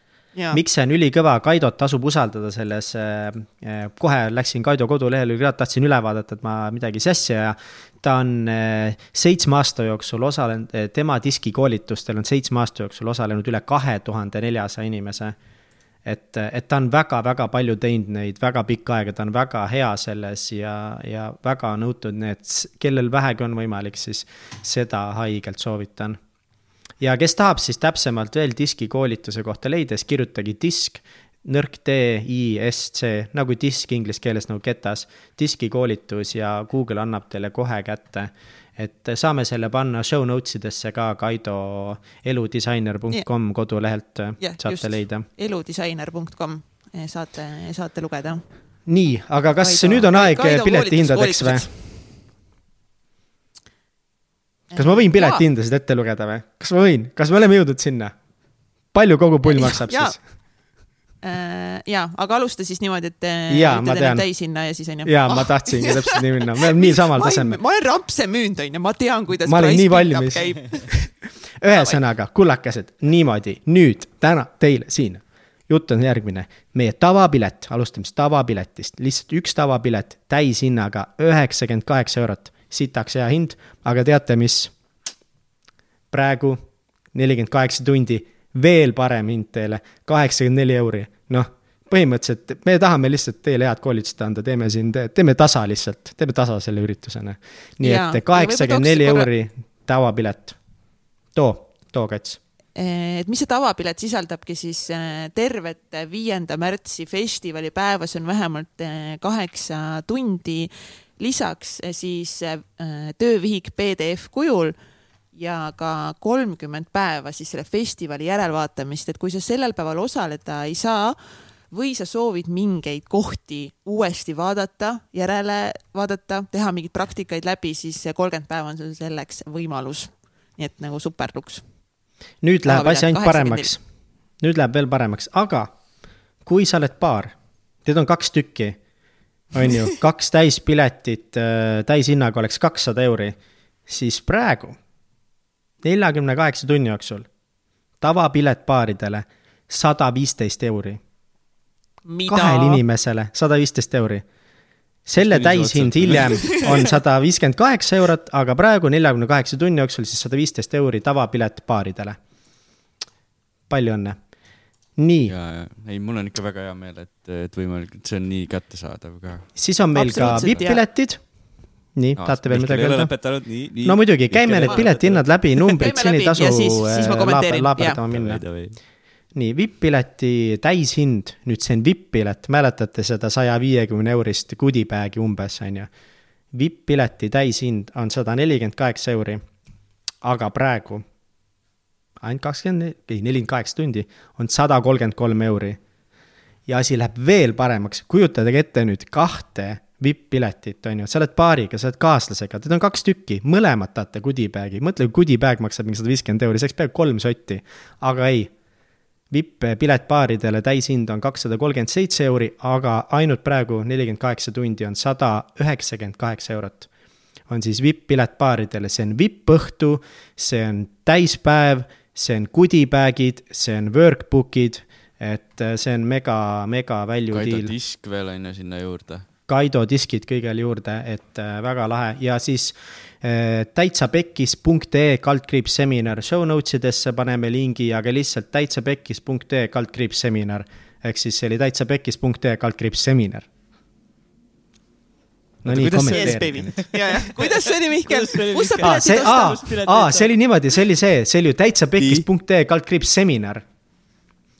Miks see on ülikõva, Kaidot tasub usaldada selles äh,, kohe läksin Kaido kodulehele, tahtsin üle vaadata, et ma midagi sassi ei aja ta on eh, seitsme aasta jooksul osalenud, tema diskikoolitustel on seitsme aasta jooksul osalenud üle kahe tuhande neljasaja inimese. et, et ta on väga-väga palju teinud neid väga pikka aega, ta on väga hea selles ja, ja väga nõutud, nii et kellel vähegi on võimalik, siis seda haigelt soovitan. Ja kes tahab siis täpsemalt veel diskikoolituse kohta leida, siis kirjutage disk nõrk D, I, S, C nagu disk inglise keeles nagu ketas, diskikoolitus ja Google annab teile kohe kätte. et saame selle panna show notes idesse ka Kaido eludisainer.com kodulehelt yeah, saate just. leida. eludisainer.com eh, saate, saate lugeda. nii, aga kas Kaido, nüüd on aeg piletihindadeks või? Kas ma võin piletihindasid ette lugeda või? kas ma võin, kas me oleme jõudnud sinna? palju kogu pull maksab ja, siis? Äh, ja, aga alusta siis niimoodi, et ütled enne täis hinna ja siis onju. ja ma tahtsingi täpselt nii minna, me oleme nii samal tasemel. ma olen rampse müünud onju, ma tean, kuidas. ma olen nii valmis. ühesõnaga, kullakesed, niimoodi nüüd täna teile siin. jutt on järgmine, meie tavapilet, alustame siis tavapiletist, lihtsalt üks tavapilet täishinnaga üheksakümmend kaheksa eurot, sitaks hea hind, aga teate, mis? praegu nelikümmend kaheksa tundi veel parem hind teile, kaheksakümmend neli euri, noh põhimõtteliselt me tahame lihtsalt teile head koolitust anda, teeme siin, teeme tasa lihtsalt, teeme tasa selle üritusena. nii ja, et kaheksakümmend neli euri tavapilet. too, too Kats. et mis see tavapilet sisaldabki siis äh, tervet viienda märtsi festivalipäeva, see on vähemalt äh, kaheksa tundi. Lisaks äh, siis töövihik PDF kujul ja ka kolmkümmend päeva siis selle festivali järelvaatamist, et kui sa sellel päeval osaleda ei saa või sa soovid mingeid kohti uuesti vaadata, järele vaadata, teha mingeid praktikaid läbi, siis kolmkümmend päeva on sul selleks võimalus. nii et nagu superluks. nüüd läheb asi ainult paremaks. nüüd läheb veel paremaks, aga kui sa oled paar, teid on kaks tükki, on ju, kaks täispiletit äh, täishinnaga oleks kakssada euri siis praegu, neljakümne kaheksa tunni jooksul, tavapilet baaridele sada viisteist euri. kahele inimesele sada viisteist euri. selle täishind hiljem on sada viiskümmend kaheksa eurot, aga praegu neljakümne kaheksa tunni jooksul siis sada viisteist euri tavapilet baaridele. palju õnne nii. ei, mul on ikka väga hea meel, et, et võimalik, et see on nii kättesaadav ka. siis on meil ka vipp-piletid nii, tahate veel midagi öelda? no muidugi, käime need piletihinnad läbi, numbrid, siin ei tasu äh, laaberdama minna. nii, vipp-pileti täishind, nüüd see on vipp-pilet, mäletate seda saja viiekümne eurist goodie-bag'i umbes, on ju. vipp-pileti täishind on sada nelikümmend kaheksa euri. aga praegu ainult kakskümmend, ei, nelikümmend kaheksa tundi on sada kolmkümmend kolm euri. ja asi läheb veel paremaks, kujutage ette nüüd kahte vipp-piletit, on ju, sa oled paariga, sa oled kaaslasega, teid on kaks tükki, mõlemad tahate goodie-bag'i, mõtle, kui goodie-bag maksab mingi sada viiskümmend euri, see oleks peaaegu kolm sotti. aga ei, vipp-pilet baaridele täishind on kakssada kolmkümmend seitse euri, aga ainult praegu nelikümmend kaheksa tundi on sada üheksakümmend kaheksa eurot. on siis vipp-pilet baaridele, see on vipp-õhtu, see on täispäev, see on goodie-bag'id, see on workbook'id, et see on mega, mega value Kaido deal. disk veel on ju sinna juurde Kaido diskid kõigele juurde, et äh, väga lahe ja siis äh, täitsapekkis.ee kaldkriips seminar, show notes idesse paneme lingi, aga lihtsalt täitsapekkis.ee kaldkriips seminar. ehk siis see oli täitsapekkis.ee kaldkriips seminar no nii, kommenteeri. kuidas see oli, Mihkel? kus sa piletid ostad? aa, see oli niimoodi, see oli see, see oli ju täitsapekkis.ee kaldkriips seminar.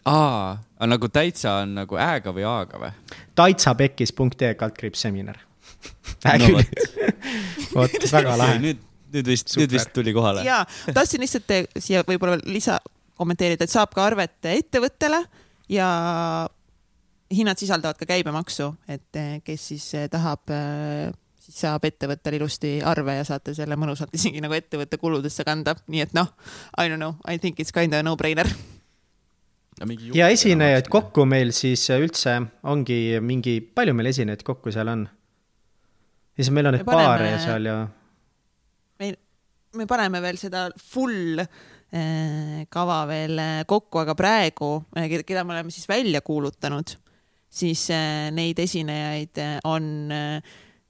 aa nagu täitsa on nagu ä-ga või a-ga või? taitsapekkis.ee kaldkriips seminar. hää küll. vot, väga lahe. nüüd, nüüd vist, nüüd vist tuli kohale. ja, tahtsin lihtsalt siia võib-olla lisa kommenteerida, et saab ka arvet ettevõttele ja hinnad sisaldavad ka käibemaksu, et kes siis tahab, siis saab ettevõttel ilusti arve ja saate selle mõnusalt isegi nagu ettevõtte kuludesse kanda, nii et noh, I don't know, I think it's kind of a no-brainer ja esinejaid kokku meil siis üldse ongi mingi, palju meil esinejaid kokku seal on? ja siis meil on neid paare seal ja. me, me paneme veel seda full eh, kava veel eh, kokku, aga praegu, eh, keda me oleme siis välja kuulutanud, siis neid esinejaid on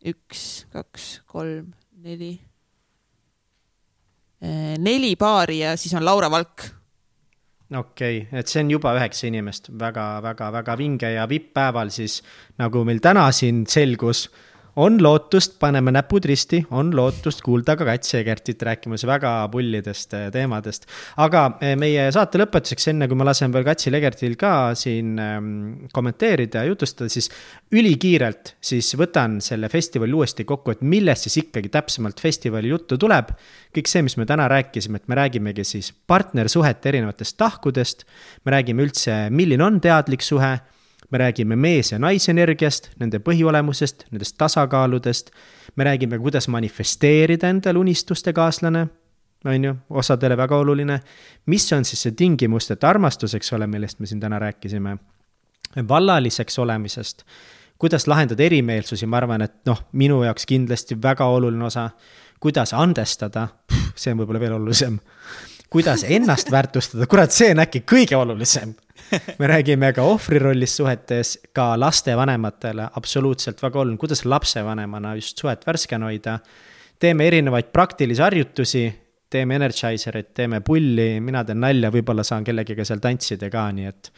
üks, kaks, kolm, neli, neli paari ja siis on Laura Valk okei okay., et see on juba üheksa inimest väga, väga, väga vinge ja vipp-päeval siis nagu meil täna siin selgus on lootust, paneme näpud risti, on lootust kuulda ka Kats Egertit rääkimas väga pullidest eh, teemadest. aga eh, meie saate lõpetuseks, enne kui ma lasen veel Katsil Egertil ka siin ähm, kommenteerida ja jutustada, siis ülikiirelt siis võtan selle festivali uuesti kokku, et millest siis ikkagi täpsemalt festivali juttu tuleb. kõik see, mis me täna rääkisime, et me räägimegi siis partnersuhete erinevatest tahkudest, me räägime üldse, milline on teadlik suhe me räägime mees- ja naisenergiast, nende põhiolemusest, nendest tasakaaludest. me räägime, kuidas manifesteerida endale unistuste kaaslane, on ju, osadele väga oluline. mis on siis see tingimus, et armastus, eks ole, millest me siin täna rääkisime, vallaliseks olemisest, kuidas lahendada erimeelsusi, ma arvan, et noh, minu jaoks kindlasti väga oluline osa, kuidas andestada, see on võib-olla veel olulisem kuidas ennast väärtustada, kurat, see on äkki kõige olulisem me räägime ka ohvrirollist suhetes, ka lastevanematele absoluutselt väga oluline, kuidas lapsevanemana just suhet värskena hoida. teeme erinevaid praktilisi harjutusi, teeme energizerit, teeme pulli, mina teen nalja, võib-olla saan kellegiga seal tantsida ka, nii et.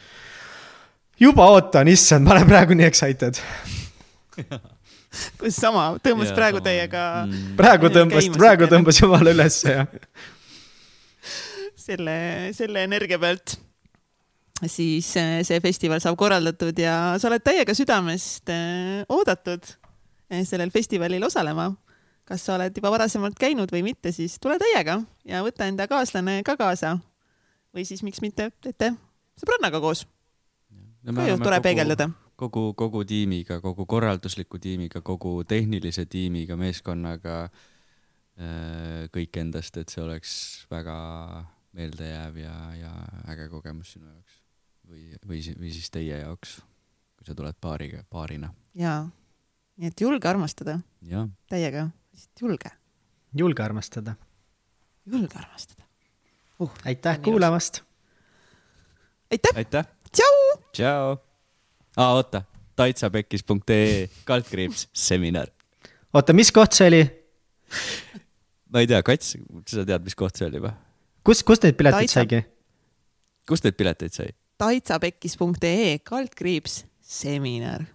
juba ootan, issand, ma olen praegu nii excited kus sama, tõmbas ja, praegu teiega mm.. praegu tõmbas, praegu tõmbas jumala ülesse, jah. Selle, selle energia pealt siis äh, see festival saab korraldatud ja sa oled täiega südamest äh, oodatud äh, sellel festivalil osalema. kas sa oled juba varasemalt käinud või mitte, siis tule täiega ja võta enda kaaslane ka kaasa. või siis miks mitte, teete sõbrannaga koos. ka ju tore peegeldada. kogu, kogu tiimiga, kogu korraldusliku tiimiga, kogu tehnilise tiimiga, meeskonnaga kõik endast, et see oleks väga meeldejääv ja, ja äge kogemus sinu jaoks või, või, või siis teie jaoks, kui sa tuled paariga, paarina. jaa, nii et julge armastada. täiega, lihtsalt julge. julge armastada. julge armastada uh,. aitäh kuulamast. aitäh, aitäh.. tšau. tšau. aa, oota, taitsapekkis.ee kaldkriips seminar. oota, mis koht see oli? ma ei tea, Kats, sa tead, mis koht see oli või? kus, kust neid pileteid Taitsa... saigi? kust neid pileteid sai? taitsapekkis.ee kaldkriips seminar.